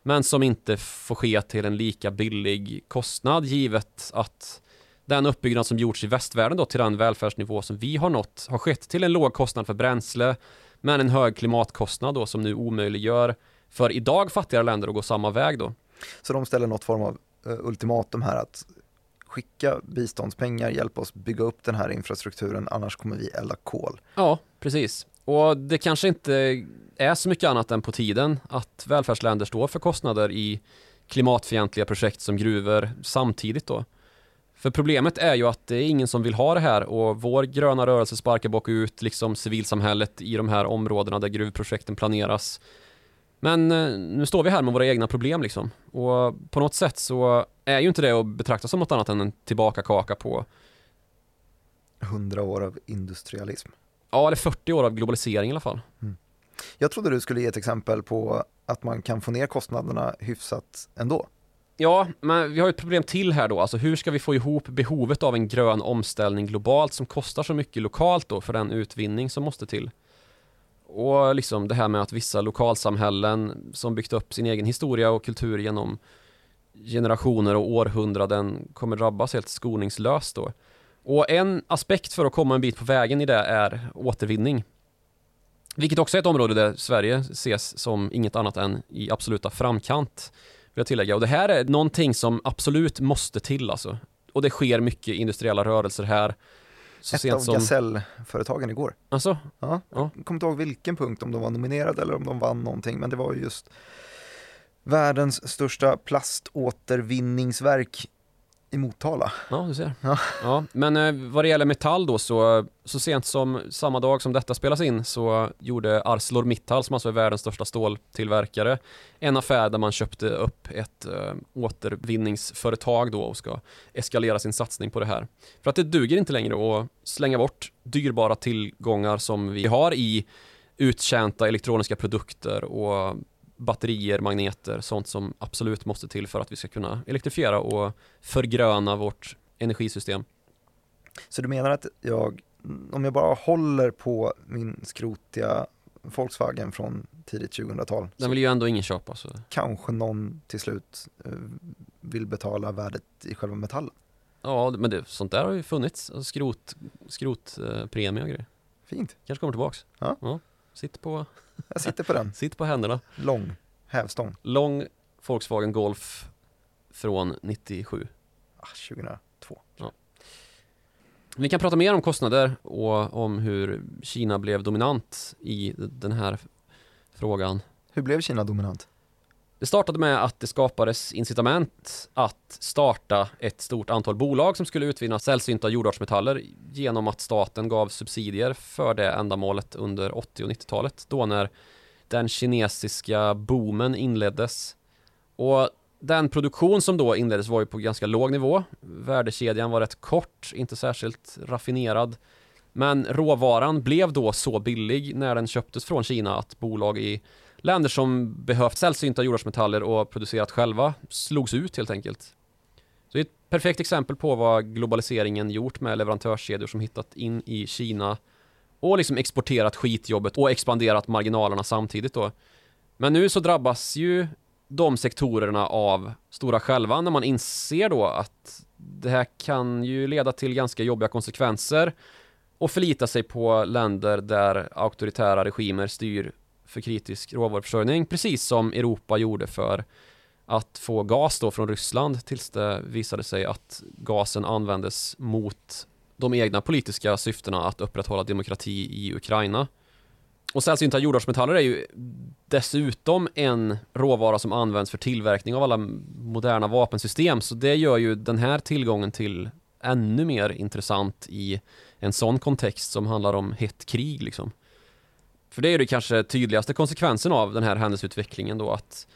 men som inte får ske till en lika billig kostnad givet att den uppbyggnad som gjorts i västvärlden då till den välfärdsnivå som vi har nått har skett till en låg kostnad för bränsle men en hög klimatkostnad då som nu omöjliggör för idag fattigare länder att gå samma väg då. Så de ställer något form av uh, ultimatum här att skicka biståndspengar, hjälp oss bygga upp den här infrastrukturen, annars kommer vi elda kol. Ja, precis. Och det kanske inte är så mycket annat än på tiden att välfärdsländer står för kostnader i klimatfientliga projekt som gruvor samtidigt då. För problemet är ju att det är ingen som vill ha det här och vår gröna rörelse sparkar bakut liksom civilsamhället i de här områdena där gruvprojekten planeras. Men eh, nu står vi här med våra egna problem liksom. Och på något sätt så är ju inte det att betrakta som något annat än en tillbakakaka på hundra år av industrialism. Ja, eller 40 år av globalisering i alla fall. Mm. Jag trodde du skulle ge ett exempel på att man kan få ner kostnaderna hyfsat ändå. Ja, men vi har ett problem till här då. Alltså hur ska vi få ihop behovet av en grön omställning globalt som kostar så mycket lokalt då för den utvinning som måste till? Och liksom det här med att vissa lokalsamhällen som byggt upp sin egen historia och kultur genom generationer och århundraden kommer drabbas helt skoningslöst då. Och en aspekt för att komma en bit på vägen i det är återvinning. Vilket också är ett område där Sverige ses som inget annat än i absoluta framkant. Vill jag tillägga. Och det här är någonting som absolut måste till alltså. Och det sker mycket industriella rörelser här. Så ett av som... Gasell-företagen igår. Alltså? Ja, jag kommer inte ihåg vilken punkt, om de var nominerade eller om de vann någonting, men det var ju just världens största plaståtervinningsverk i Motala. Ja, du ser. Ja. ja men eh, vad det gäller metall då så, så sent som samma dag som detta spelas in så gjorde ArcelorMittal som alltså är världens största ståltillverkare en affär där man köpte upp ett eh, återvinningsföretag då och ska eskalera sin satsning på det här. För att det duger inte längre att slänga bort dyrbara tillgångar som vi har i uttjänta elektroniska produkter och batterier, magneter, sånt som absolut måste till för att vi ska kunna elektrifiera och förgröna vårt energisystem. Så du menar att jag, om jag bara håller på min skrotiga Volkswagen från tidigt 2000-tal. Den vill ju ändå ingen köpa. Så. Kanske någon till slut eh, vill betala värdet i själva metallen. Ja, men det, sånt där har ju funnits. Alltså skrot, skrotpremie och grejer. Fint. Kanske kommer tillbaks. Ja. ja. Sitt på... Jag sitter på den. Sitt på händerna. Lång hävstång. Lång Volkswagen Golf från 97. Ah, 2002. Ja. Vi kan prata mer om kostnader och om hur Kina blev dominant i den här frågan. Hur blev Kina dominant? Det startade med att det skapades incitament att starta ett stort antal bolag som skulle utvinna sällsynta jordartsmetaller genom att staten gav subsidier för det ändamålet under 80 och 90-talet då när den kinesiska boomen inleddes. Och den produktion som då inleddes var ju på ganska låg nivå. Värdekedjan var rätt kort, inte särskilt raffinerad. Men råvaran blev då så billig när den köptes från Kina att bolag i länder som behövt sällsynta jordartsmetaller och producerat själva slogs ut helt enkelt. Så det är ett perfekt exempel på vad globaliseringen gjort med leverantörskedjor som hittat in i Kina och liksom exporterat skitjobbet och expanderat marginalerna samtidigt då. Men nu så drabbas ju de sektorerna av stora själva när man inser då att det här kan ju leda till ganska jobbiga konsekvenser och förlita sig på länder där auktoritära regimer styr för kritisk råvaruförsörjning, precis som Europa gjorde för att få gas då från Ryssland tills det visade sig att gasen användes mot de egna politiska syftena att upprätthålla demokrati i Ukraina. Och sällsynta jordartsmetaller är ju dessutom en råvara som används för tillverkning av alla moderna vapensystem, så det gör ju den här tillgången till ännu mer intressant i en sån kontext som handlar om hett krig liksom. För det är det kanske tydligaste konsekvensen av den här händelseutvecklingen då att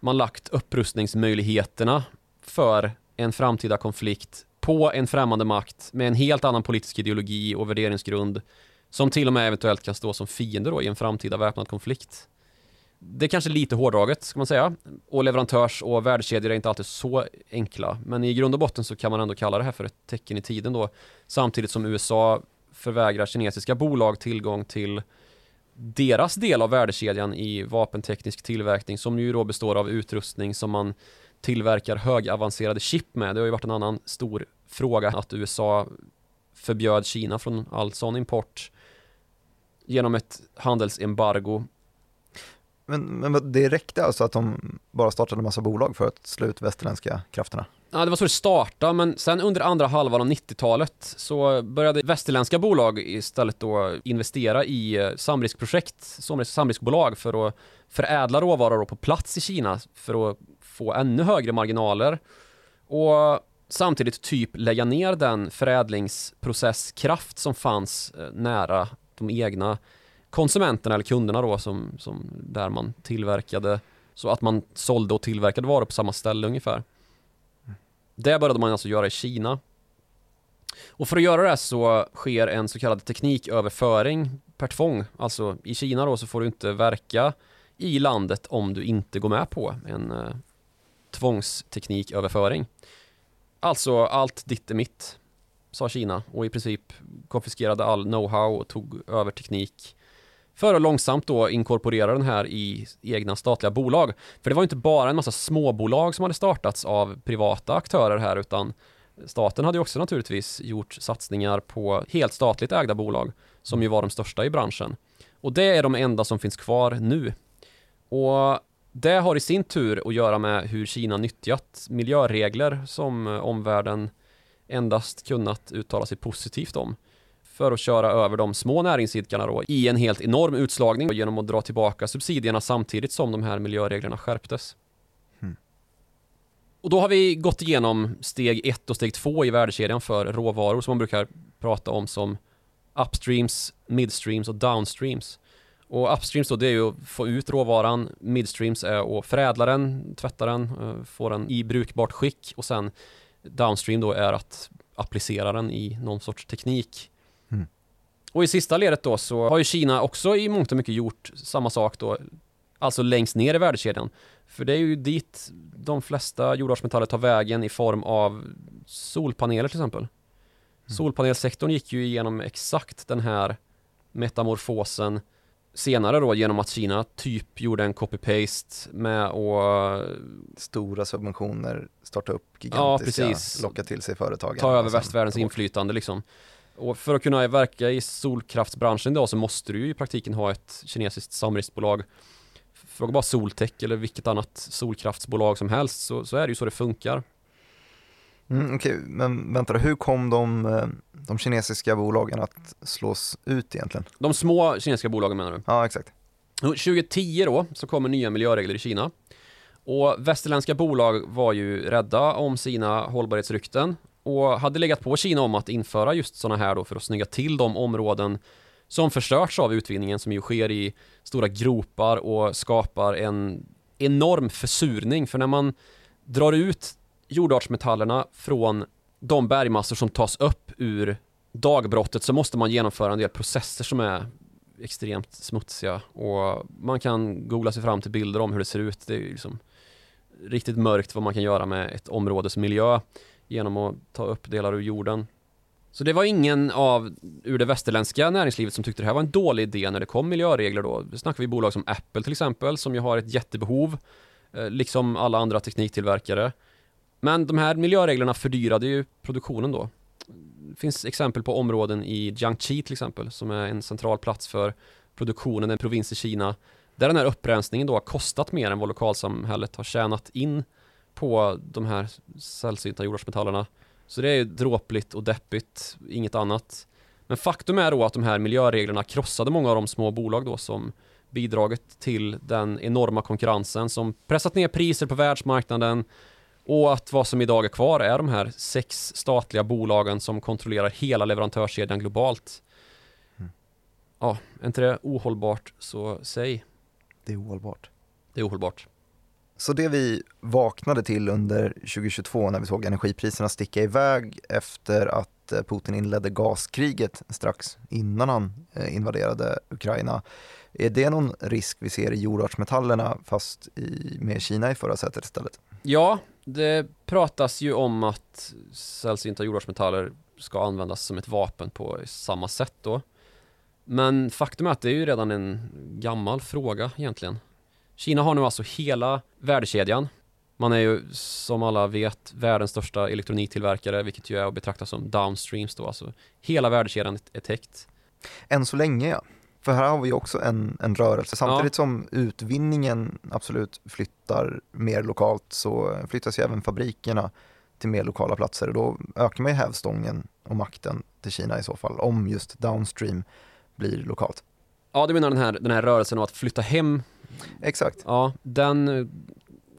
man lagt upprustningsmöjligheterna för en framtida konflikt på en främmande makt med en helt annan politisk ideologi och värderingsgrund som till och med eventuellt kan stå som fiende då i en framtida väpnad konflikt. Det är kanske lite hårdraget ska man säga. Och leverantörs och värdekedjor är inte alltid så enkla. Men i grund och botten så kan man ändå kalla det här för ett tecken i tiden då. Samtidigt som USA förvägrar kinesiska bolag tillgång till deras del av värdekedjan i vapenteknisk tillverkning som ju då består av utrustning som man tillverkar högavancerade chip med. Det har ju varit en annan stor fråga att USA förbjöd Kina från all sån import genom ett handelsembargo. Men, men det räckte alltså att de bara startade en massa bolag för att slå ut västerländska krafterna? Ja, det var så det startade, men sen under andra halvan av 90-talet så började västerländska bolag istället då investera i eh, samriskprojekt, samriskbolag för att förädla råvaror på plats i Kina för att få ännu högre marginaler och samtidigt typ lägga ner den förädlingsprocesskraft som fanns eh, nära de egna konsumenterna eller kunderna då som, som där man tillverkade så att man sålde och tillverkade varor på samma ställe ungefär. Det började man alltså göra i Kina. Och för att göra det så sker en så kallad tekniköverföring per tvång. Alltså i Kina då så får du inte verka i landet om du inte går med på en eh, tvångstekniköverföring. Alltså allt ditt är mitt, sa Kina och i princip konfiskerade all know-how och tog över teknik för att långsamt då inkorporera den här i egna statliga bolag. För det var inte bara en massa småbolag som hade startats av privata aktörer här utan staten hade ju också naturligtvis gjort satsningar på helt statligt ägda bolag som ju var de största i branschen. Och det är de enda som finns kvar nu. Och det har i sin tur att göra med hur Kina nyttjat miljöregler som omvärlden endast kunnat uttala sig positivt om för att köra över de små näringsidkarna då i en helt enorm utslagning genom att dra tillbaka subsidierna samtidigt som de här miljöreglerna skärptes. Mm. Och då har vi gått igenom steg ett och steg två i värdekedjan för råvaror som man brukar prata om som upstreams, midstreams och downstreams. Och upstreams då, det är ju att få ut råvaran, midstreams är att förädla den, tvätta den, eh, få den i brukbart skick och sen downstream då är att applicera den i någon sorts teknik och i sista ledet då så har ju Kina också i mångt och mycket gjort samma sak då, alltså längst ner i värdekedjan. För det är ju dit de flesta jordartsmetaller tar vägen i form av solpaneler till exempel. Mm. Solpanelsektorn gick ju igenom exakt den här metamorfosen senare då genom att Kina typ gjorde en copy-paste med att Stora subventioner, starta upp gigantiska, ja, locka till sig företagen. Ta över västvärldens inflytande liksom. Och för att kunna verka i solkraftsbranschen då så måste du ju i praktiken ha ett kinesiskt samriskbolag. Fråga bara Soltech eller vilket annat solkraftsbolag som helst så, så är det ju så det funkar. Mm, Okej, okay. men vänta då, hur kom de, eh, de kinesiska bolagen att slås ut egentligen? De små kinesiska bolagen menar du? Ja, exakt. 2010 då så kommer nya miljöregler i Kina. Och västerländska bolag var ju rädda om sina hållbarhetsrykten och hade legat på Kina om att införa just sådana här då för att snygga till de områden som förstörts av utvinningen som ju sker i stora gropar och skapar en enorm försurning. För när man drar ut jordartsmetallerna från de bergmassor som tas upp ur dagbrottet så måste man genomföra en del processer som är extremt smutsiga. Och man kan googla sig fram till bilder om hur det ser ut. Det är liksom riktigt mörkt vad man kan göra med ett områdes miljö genom att ta upp delar ur jorden. Så det var ingen av ur det västerländska näringslivet som tyckte det här var en dålig idé när det kom miljöregler då. Det snackar vi bolag som Apple till exempel som ju har ett jättebehov eh, liksom alla andra tekniktillverkare. Men de här miljöreglerna fördyrade ju produktionen då. Det finns exempel på områden i Jiangxi till exempel som är en central plats för produktionen, en provins i Kina där den här upprensningen då har kostat mer än vad lokalsamhället har tjänat in på de här sällsynta jordartsmetallerna. Så det är ju dråpligt och deppigt, inget annat. Men faktum är då att de här miljöreglerna krossade många av de små bolag då som bidragit till den enorma konkurrensen som pressat ner priser på världsmarknaden och att vad som idag är kvar är de här sex statliga bolagen som kontrollerar hela leverantörskedjan globalt. Mm. Ja, är inte det ohållbart så säg. Det är ohållbart. Det är ohållbart. Så det vi vaknade till under 2022 när vi såg energipriserna sticka iväg efter att eh, Putin inledde gaskriget strax innan han eh, invaderade Ukraina. Är det någon risk vi ser i jordartsmetallerna fast i, med Kina i förra sätet istället? Ja, det pratas ju om att sällsynta jordartsmetaller ska användas som ett vapen på samma sätt då. Men faktum är att det är ju redan en gammal fråga egentligen. Kina har nu alltså hela värdekedjan. Man är ju som alla vet världens största elektroniktillverkare, vilket ju är att betrakta som downstreams då, alltså hela värdekedjan är täckt. Än så länge ja. För här har vi också en, en rörelse. Samtidigt ja. som utvinningen absolut flyttar mer lokalt så flyttas ju även fabrikerna till mer lokala platser och då ökar man ju hävstången och makten till Kina i så fall, om just downstream blir lokalt. Ja, du menar den här, den här rörelsen av att flytta hem? Exakt. Ja, den eh,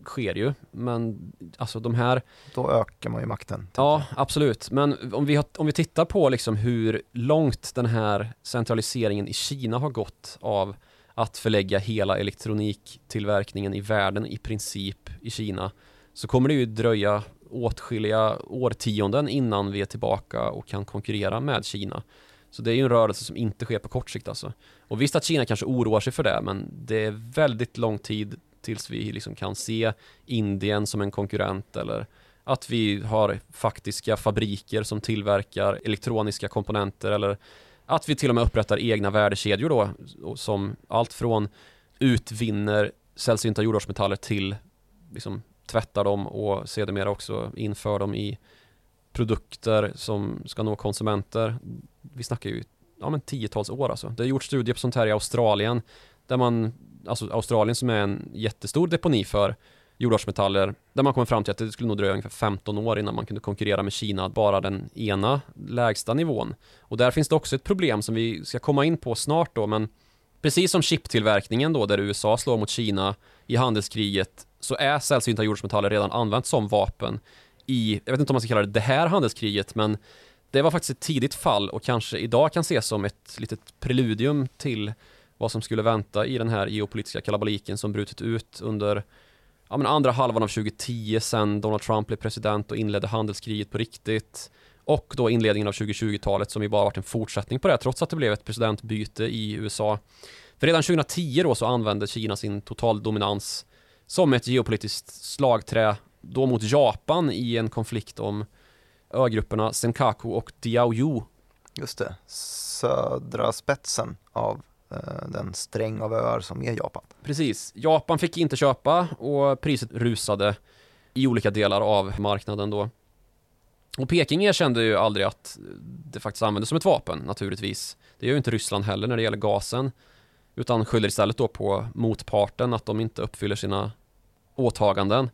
sker ju, men alltså de här... Då ökar man ju makten. Ja, absolut. Men om vi, har, om vi tittar på liksom hur långt den här centraliseringen i Kina har gått av att förlägga hela elektroniktillverkningen i världen i princip i Kina så kommer det ju dröja åtskilliga årtionden innan vi är tillbaka och kan konkurrera med Kina. Så det är ju en rörelse som inte sker på kort sikt alltså. Och visst att Kina kanske oroar sig för det, men det är väldigt lång tid tills vi liksom kan se Indien som en konkurrent eller att vi har faktiska fabriker som tillverkar elektroniska komponenter eller att vi till och med upprättar egna värdekedjor då som allt från utvinner sällsynta jordartsmetaller till liksom tvättar dem och sedermera också inför dem i produkter som ska nå konsumenter. Vi snackar ju ja, men tiotals år alltså. Det har gjorts studier på sånt här i Australien där man, alltså Australien som är en jättestor deponi för jordartsmetaller där man kommer fram till att det skulle nog dröja ungefär 15 år innan man kunde konkurrera med Kina bara den ena lägsta nivån. Och där finns det också ett problem som vi ska komma in på snart då men precis som chiptillverkningen då där USA slår mot Kina i handelskriget så är sällsynta jordartsmetaller redan använt som vapen i, jag vet inte om man ska kalla det det här handelskriget, men det var faktiskt ett tidigt fall och kanske idag kan ses som ett litet preludium till vad som skulle vänta i den här geopolitiska kalabaliken som brutit ut under ja, men andra halvan av 2010 sen Donald Trump blev president och inledde handelskriget på riktigt och då inledningen av 2020-talet som ju bara varit en fortsättning på det trots att det blev ett presidentbyte i USA. För redan 2010 då så använde Kina sin totaldominans som ett geopolitiskt slagträ då mot Japan i en konflikt om ögrupperna Senkaku och Diaoyu. Just det, södra spetsen av eh, den sträng av öar som är Japan. Precis, Japan fick inte köpa och priset rusade i olika delar av marknaden då. Och Peking erkände ju aldrig att det faktiskt användes som ett vapen naturligtvis. Det gör ju inte Ryssland heller när det gäller gasen. Utan skyller istället då på motparten att de inte uppfyller sina åtaganden.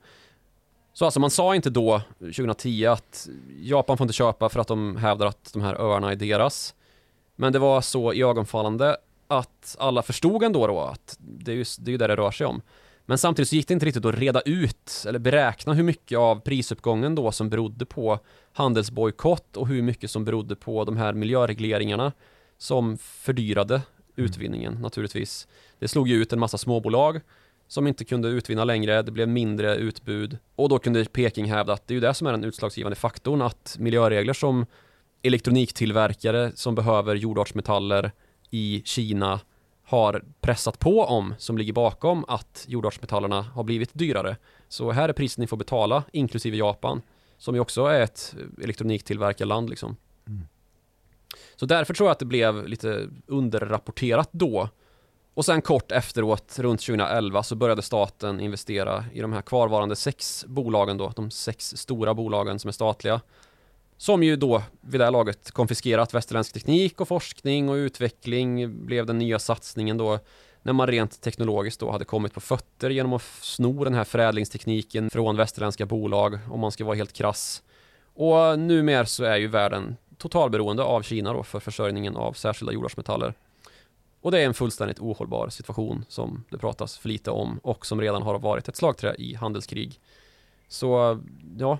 Så alltså man sa inte då, 2010, att Japan får inte köpa för att de hävdar att de här öarna är deras. Men det var så iögonfallande att alla förstod ändå då att det är ju det, är ju det det rör sig om. Men samtidigt så gick det inte riktigt att reda ut eller beräkna hur mycket av prisuppgången då som berodde på handelsbojkott och hur mycket som berodde på de här miljöregleringarna som fördyrade mm. utvinningen naturligtvis. Det slog ju ut en massa småbolag som inte kunde utvinna längre, det blev mindre utbud och då kunde Peking hävda att det är ju det som är den utslagsgivande faktorn att miljöregler som elektroniktillverkare som behöver jordartsmetaller i Kina har pressat på om som ligger bakom att jordartsmetallerna har blivit dyrare. Så här är priset ni får betala, inklusive Japan, som ju också är ett elektroniktillverkarland liksom. Mm. Så därför tror jag att det blev lite underrapporterat då och sen kort efteråt, runt 2011, så började staten investera i de här kvarvarande sex bolagen då, de sex stora bolagen som är statliga. Som ju då vid det här laget konfiskerat västerländsk teknik och forskning och utveckling blev den nya satsningen då när man rent teknologiskt då hade kommit på fötter genom att sno den här förädlingstekniken från västerländska bolag om man ska vara helt krass Och numera så är ju världen totalberoende av Kina då för försörjningen av särskilda jordartsmetaller. Och det är en fullständigt ohållbar situation som det pratas för lite om och som redan har varit ett slagträ i handelskrig. Så ja,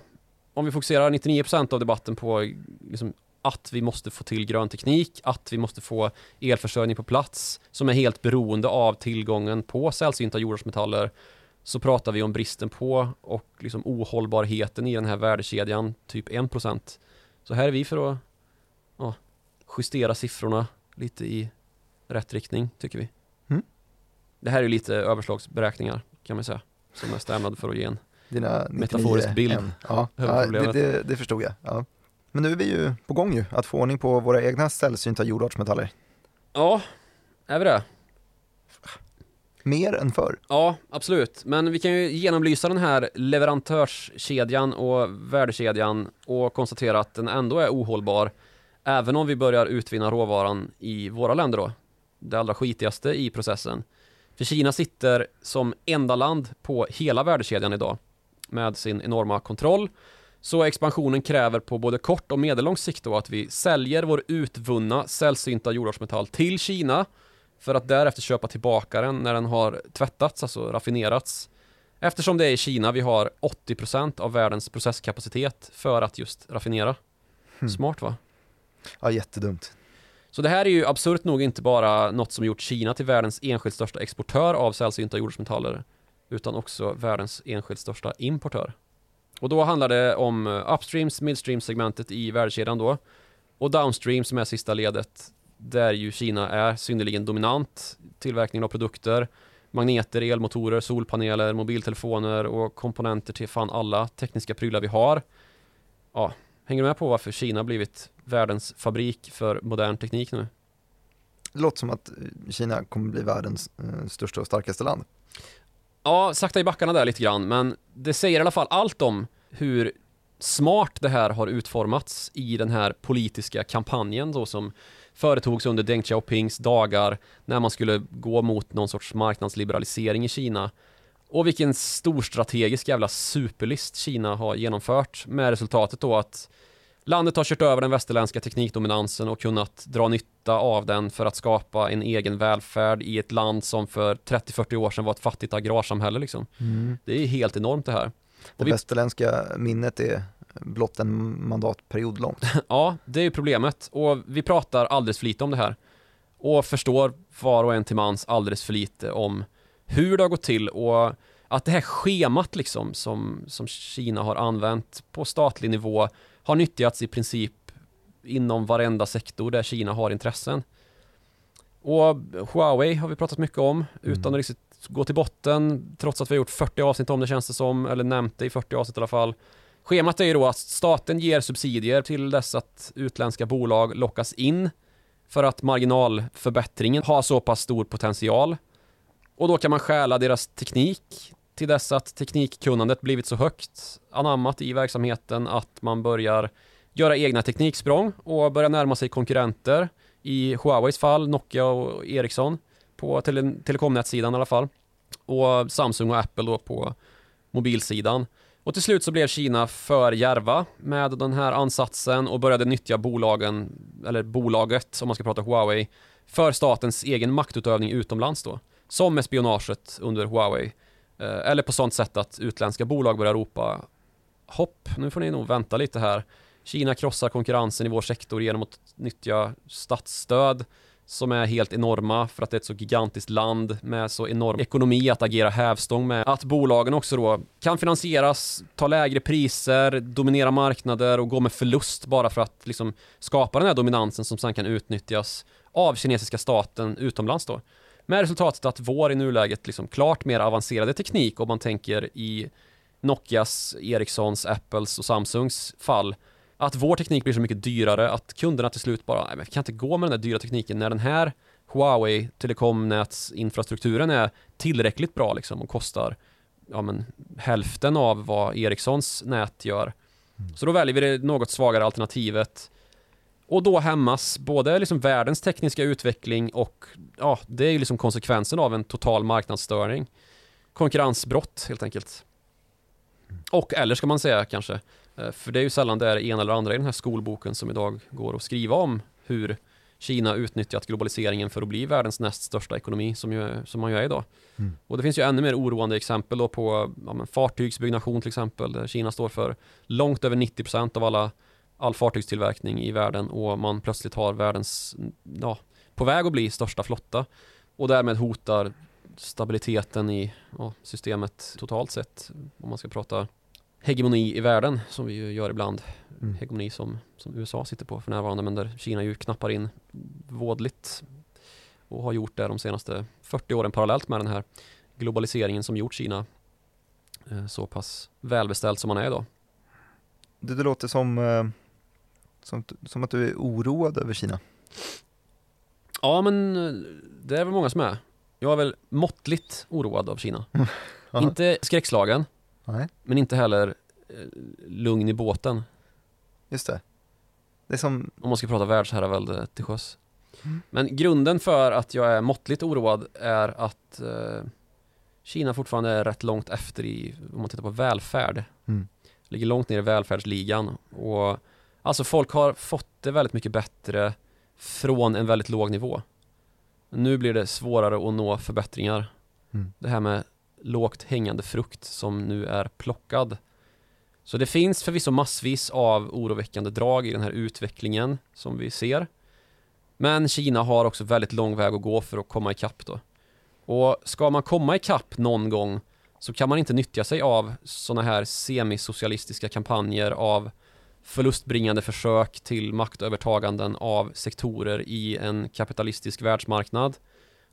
om vi fokuserar 99% av debatten på liksom att vi måste få till grön teknik, att vi måste få elförsörjning på plats som är helt beroende av tillgången på sällsynta jordartsmetaller så pratar vi om bristen på och liksom ohållbarheten i den här värdekedjan, typ 1%. Så här är vi för att ja, justera siffrorna lite i rätt riktning, tycker vi. Mm. Det här är lite överslagsberäkningar, kan man säga, som är stämnade för att ge en Dina 99 Metaforisk bild M. Ja, ja det, det, det förstod jag. Ja. Men nu är vi ju på gång ju, att få ordning på våra egna sällsynta jordartsmetaller. Ja, är vi det? Mer än förr. Ja, absolut. Men vi kan ju genomlysa den här leverantörskedjan och värdekedjan och konstatera att den ändå är ohållbar även om vi börjar utvinna råvaran i våra länder då. Det allra skitigaste i processen. För Kina sitter som enda land på hela värdekedjan idag med sin enorma kontroll. Så expansionen kräver på både kort och medellång sikt då att vi säljer vår utvunna sällsynta jordartsmetall till Kina för att därefter köpa tillbaka den när den har tvättats, alltså raffinerats. Eftersom det är i Kina vi har 80% av världens processkapacitet för att just raffinera. Smart va? Ja, jättedumt. Så det här är ju absurt nog inte bara något som gjort Kina till världens enskilt största exportör av sällsynta jordartsmetaller utan också världens enskilt största importör. Och då handlar det om eh, upstreams, midstream segmentet i värdekedjan då och downstream som är sista ledet där ju Kina är synnerligen dominant tillverkningen av produkter magneter, elmotorer, solpaneler, mobiltelefoner och komponenter till fan alla tekniska prylar vi har. Ja, hänger du med på varför Kina blivit världens fabrik för modern teknik nu? Det låter som att Kina kommer bli världens eh, största och starkaste land. Ja, sakta i backarna där lite grann, men det säger i alla fall allt om hur smart det här har utformats i den här politiska kampanjen då som företogs under Deng Xiaopings dagar när man skulle gå mot någon sorts marknadsliberalisering i Kina. Och vilken stor strategisk jävla superlist Kina har genomfört med resultatet då att landet har kört över den västerländska teknikdominansen och kunnat dra nytta av den för att skapa en egen välfärd i ett land som för 30-40 år sedan var ett fattigt agrarsamhälle liksom. Det är helt enormt det här. Det vi- västerländska minnet är blott en mandatperiod långt. Ja, det är ju problemet och vi pratar alldeles för lite om det här och förstår var och en till mans alldeles för lite om hur det har gått till och att det här schemat liksom som, som Kina har använt på statlig nivå har nyttjats i princip inom varenda sektor där Kina har intressen. Och Huawei har vi pratat mycket om utan att riktigt gå till botten trots att vi har gjort 40 avsnitt om det känns det som, eller nämnt det i 40 avsnitt i alla fall. Schemat är ju då att staten ger subsidier till dess att utländska bolag lockas in för att marginalförbättringen har så pass stor potential. Och då kan man stjäla deras teknik till dess att teknikkunnandet blivit så högt anammat i verksamheten att man börjar göra egna tekniksprång och börja närma sig konkurrenter. I Huaweis fall, Nokia och Ericsson på tele telekomnätssidan i alla fall. Och Samsung och Apple då på mobilsidan. Och till slut så blev Kina för järva med den här ansatsen och började nyttja bolagen, eller bolaget om man ska prata Huawei, för statens egen maktutövning utomlands då. Som med spionaget under Huawei. Eh, Eller på sånt sätt att utländska bolag börjar ropa Hopp, nu får ni nog vänta lite här. Kina krossar konkurrensen i vår sektor genom att nyttja statsstöd som är helt enorma för att det är ett så gigantiskt land med så enorm ekonomi att agera hävstång med. Att bolagen också då kan finansieras, ta lägre priser, dominera marknader och gå med förlust bara för att liksom skapa den här dominansen som sen kan utnyttjas av kinesiska staten utomlands då. Med resultatet att vår i nuläget liksom klart mer avancerade teknik om man tänker i Nokias, Ericssons, Apples och Samsungs fall att vår teknik blir så mycket dyrare att kunderna till slut bara, nej men vi kan inte gå med den där dyra tekniken när den här Huawei telekomnätsinfrastrukturen är tillräckligt bra liksom och kostar ja men hälften av vad Ericssons nät gör. Så då väljer vi det något svagare alternativet och då hämmas både liksom världens tekniska utveckling och ja, det är ju liksom konsekvensen av en total marknadsstörning. Konkurrensbrott helt enkelt. Och eller ska man säga kanske Eh, för det är ju sällan det är ena eller andra i den här skolboken som idag går att skriva om hur Kina utnyttjat globaliseringen för att bli världens näst största ekonomi som, ju, som man ju är idag. Mm. Och det finns ju ännu mer oroande exempel då på ja, fartygsbyggnation till exempel, där Kina står för långt över 90% av alla, all fartygstillverkning i världen och man plötsligt har världens, ja, på väg att bli största flotta och därmed hotar stabiliteten i ja, systemet totalt sett, om man ska prata hegemoni i världen som vi ju gör ibland. Mm. Hegemoni som, som USA sitter på för närvarande men där Kina ju knappar in vådligt och har gjort det de senaste 40 åren parallellt med den här globaliseringen som gjort Kina eh, så pass välbeställt som man är idag. Det, det låter som, eh, som, som att du är oroad över Kina. Ja men eh, det är väl många som är. Jag är väl måttligt oroad av Kina. Inte skräckslagen, Nej. men inte heller eh, lugn i båten. Just det. Det är som... Om man ska prata världsherravälde till sjöss. Mm. Men grunden för att jag är måttligt oroad är att eh, Kina fortfarande är rätt långt efter i, om man tittar på välfärd. Mm. Ligger långt ner i välfärdsligan. Och alltså folk har fått det väldigt mycket bättre från en väldigt låg nivå. Nu blir det svårare att nå förbättringar. Mm. Det här med lågt hängande frukt som nu är plockad. Så det finns förvisso massvis av oroväckande drag i den här utvecklingen som vi ser. Men Kina har också väldigt lång väg att gå för att komma ikapp då. Och ska man komma ikapp någon gång så kan man inte nyttja sig av sådana här semisocialistiska kampanjer av förlustbringande försök till maktövertaganden av sektorer i en kapitalistisk världsmarknad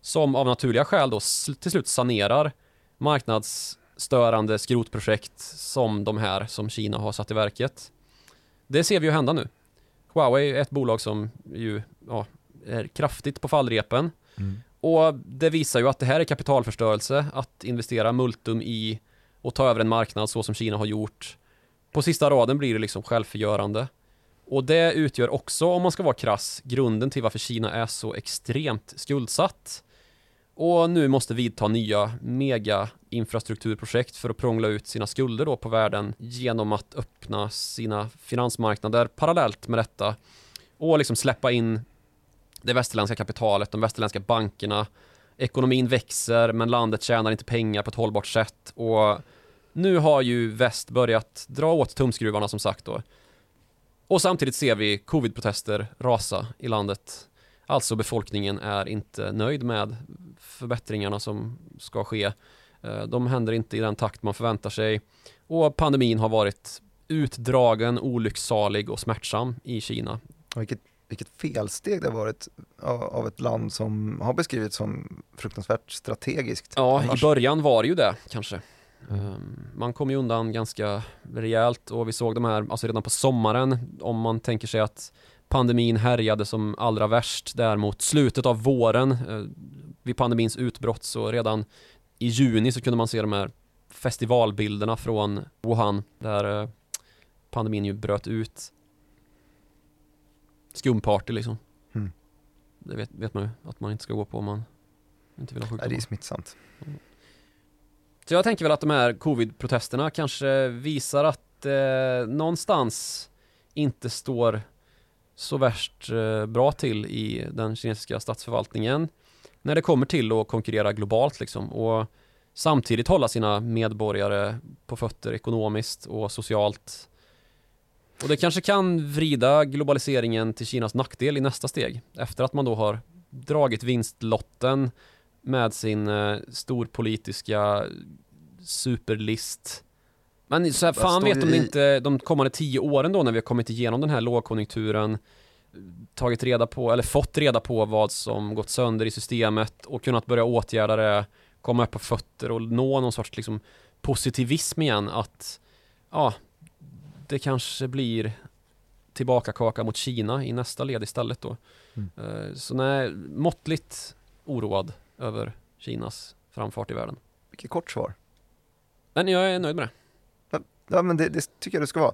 som av naturliga skäl då till slut sanerar marknadsstörande skrotprojekt som de här som Kina har satt i verket. Det ser vi ju hända nu. Huawei är ett bolag som ju ja, är kraftigt på fallrepen mm. och det visar ju att det här är kapitalförstörelse att investera multum i och ta över en marknad så som Kina har gjort på sista raden blir det liksom självförgörande. Och det utgör också, om man ska vara krass, grunden till varför Kina är så extremt skuldsatt. Och nu måste vidta nya mega infrastrukturprojekt för att prångla ut sina skulder då på världen genom att öppna sina finansmarknader parallellt med detta och liksom släppa in det västerländska kapitalet, de västerländska bankerna. Ekonomin växer men landet tjänar inte pengar på ett hållbart sätt och nu har ju väst börjat dra åt tumskruvarna som sagt då. Och samtidigt ser vi covid-protester rasa i landet. Alltså befolkningen är inte nöjd med förbättringarna som ska ske. Eh, de händer inte i den takt man förväntar sig. Och pandemin har varit utdragen, olycksalig och smärtsam i Kina. Vilket, vilket felsteg det har varit av ett land som har beskrivits som fruktansvärt strategiskt. Ja, annars. i början var det ju det kanske. Ehm, man kom ju undan ganska rejält och vi såg de här, alltså redan på sommaren, om man tänker sig att pandemin härjade som allra värst där mot slutet av våren eh, vid pandemins utbrott så redan i juni så kunde man se de här festivalbilderna från Wuhan där eh, pandemin ju bröt ut skumparty liksom. Mm. Det vet, vet, man ju att man inte ska gå på om man inte vill ha sjukdomar. det är smittsamt. Mm. Så jag tänker väl att de här covid-protesterna kanske visar att eh, någonstans inte står så värst eh, bra till i den kinesiska statsförvaltningen när det kommer till att konkurrera globalt liksom och samtidigt hålla sina medborgare på fötter ekonomiskt och socialt. Och det kanske kan vrida globaliseringen till Kinas nackdel i nästa steg efter att man då har dragit vinstlotten med sin eh, storpolitiska superlist. Men så här, fan vet om det inte de kommande tio åren då när vi har kommit igenom den här lågkonjunkturen tagit reda på, eller fått reda på vad som gått sönder i systemet och kunnat börja åtgärda det, komma upp på fötter och nå någon sorts liksom positivism igen att ja, det kanske blir tillbaka kaka mot Kina i nästa led istället då. Mm. Eh, så nej, måttligt oroad över Kinas framfart i världen. Vilket kort svar. Men jag är nöjd med det. Ja, men det, det tycker jag det ska vara.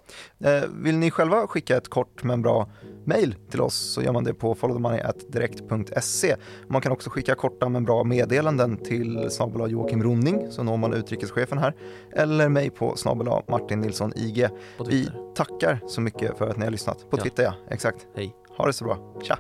Eh, vill ni själva skicka ett kort men bra mejl till oss så gör man det på followthemoney.direkt.se. Man kan också skicka korta men bra meddelanden till snabel Joakim Ronning så når man utrikeschefen här. Eller mig på snabel Martin Nilsson IG. Vi tackar så mycket för att ni har lyssnat. På Ja. Twitter ja, exakt. Hej. Ha det så bra. Tja!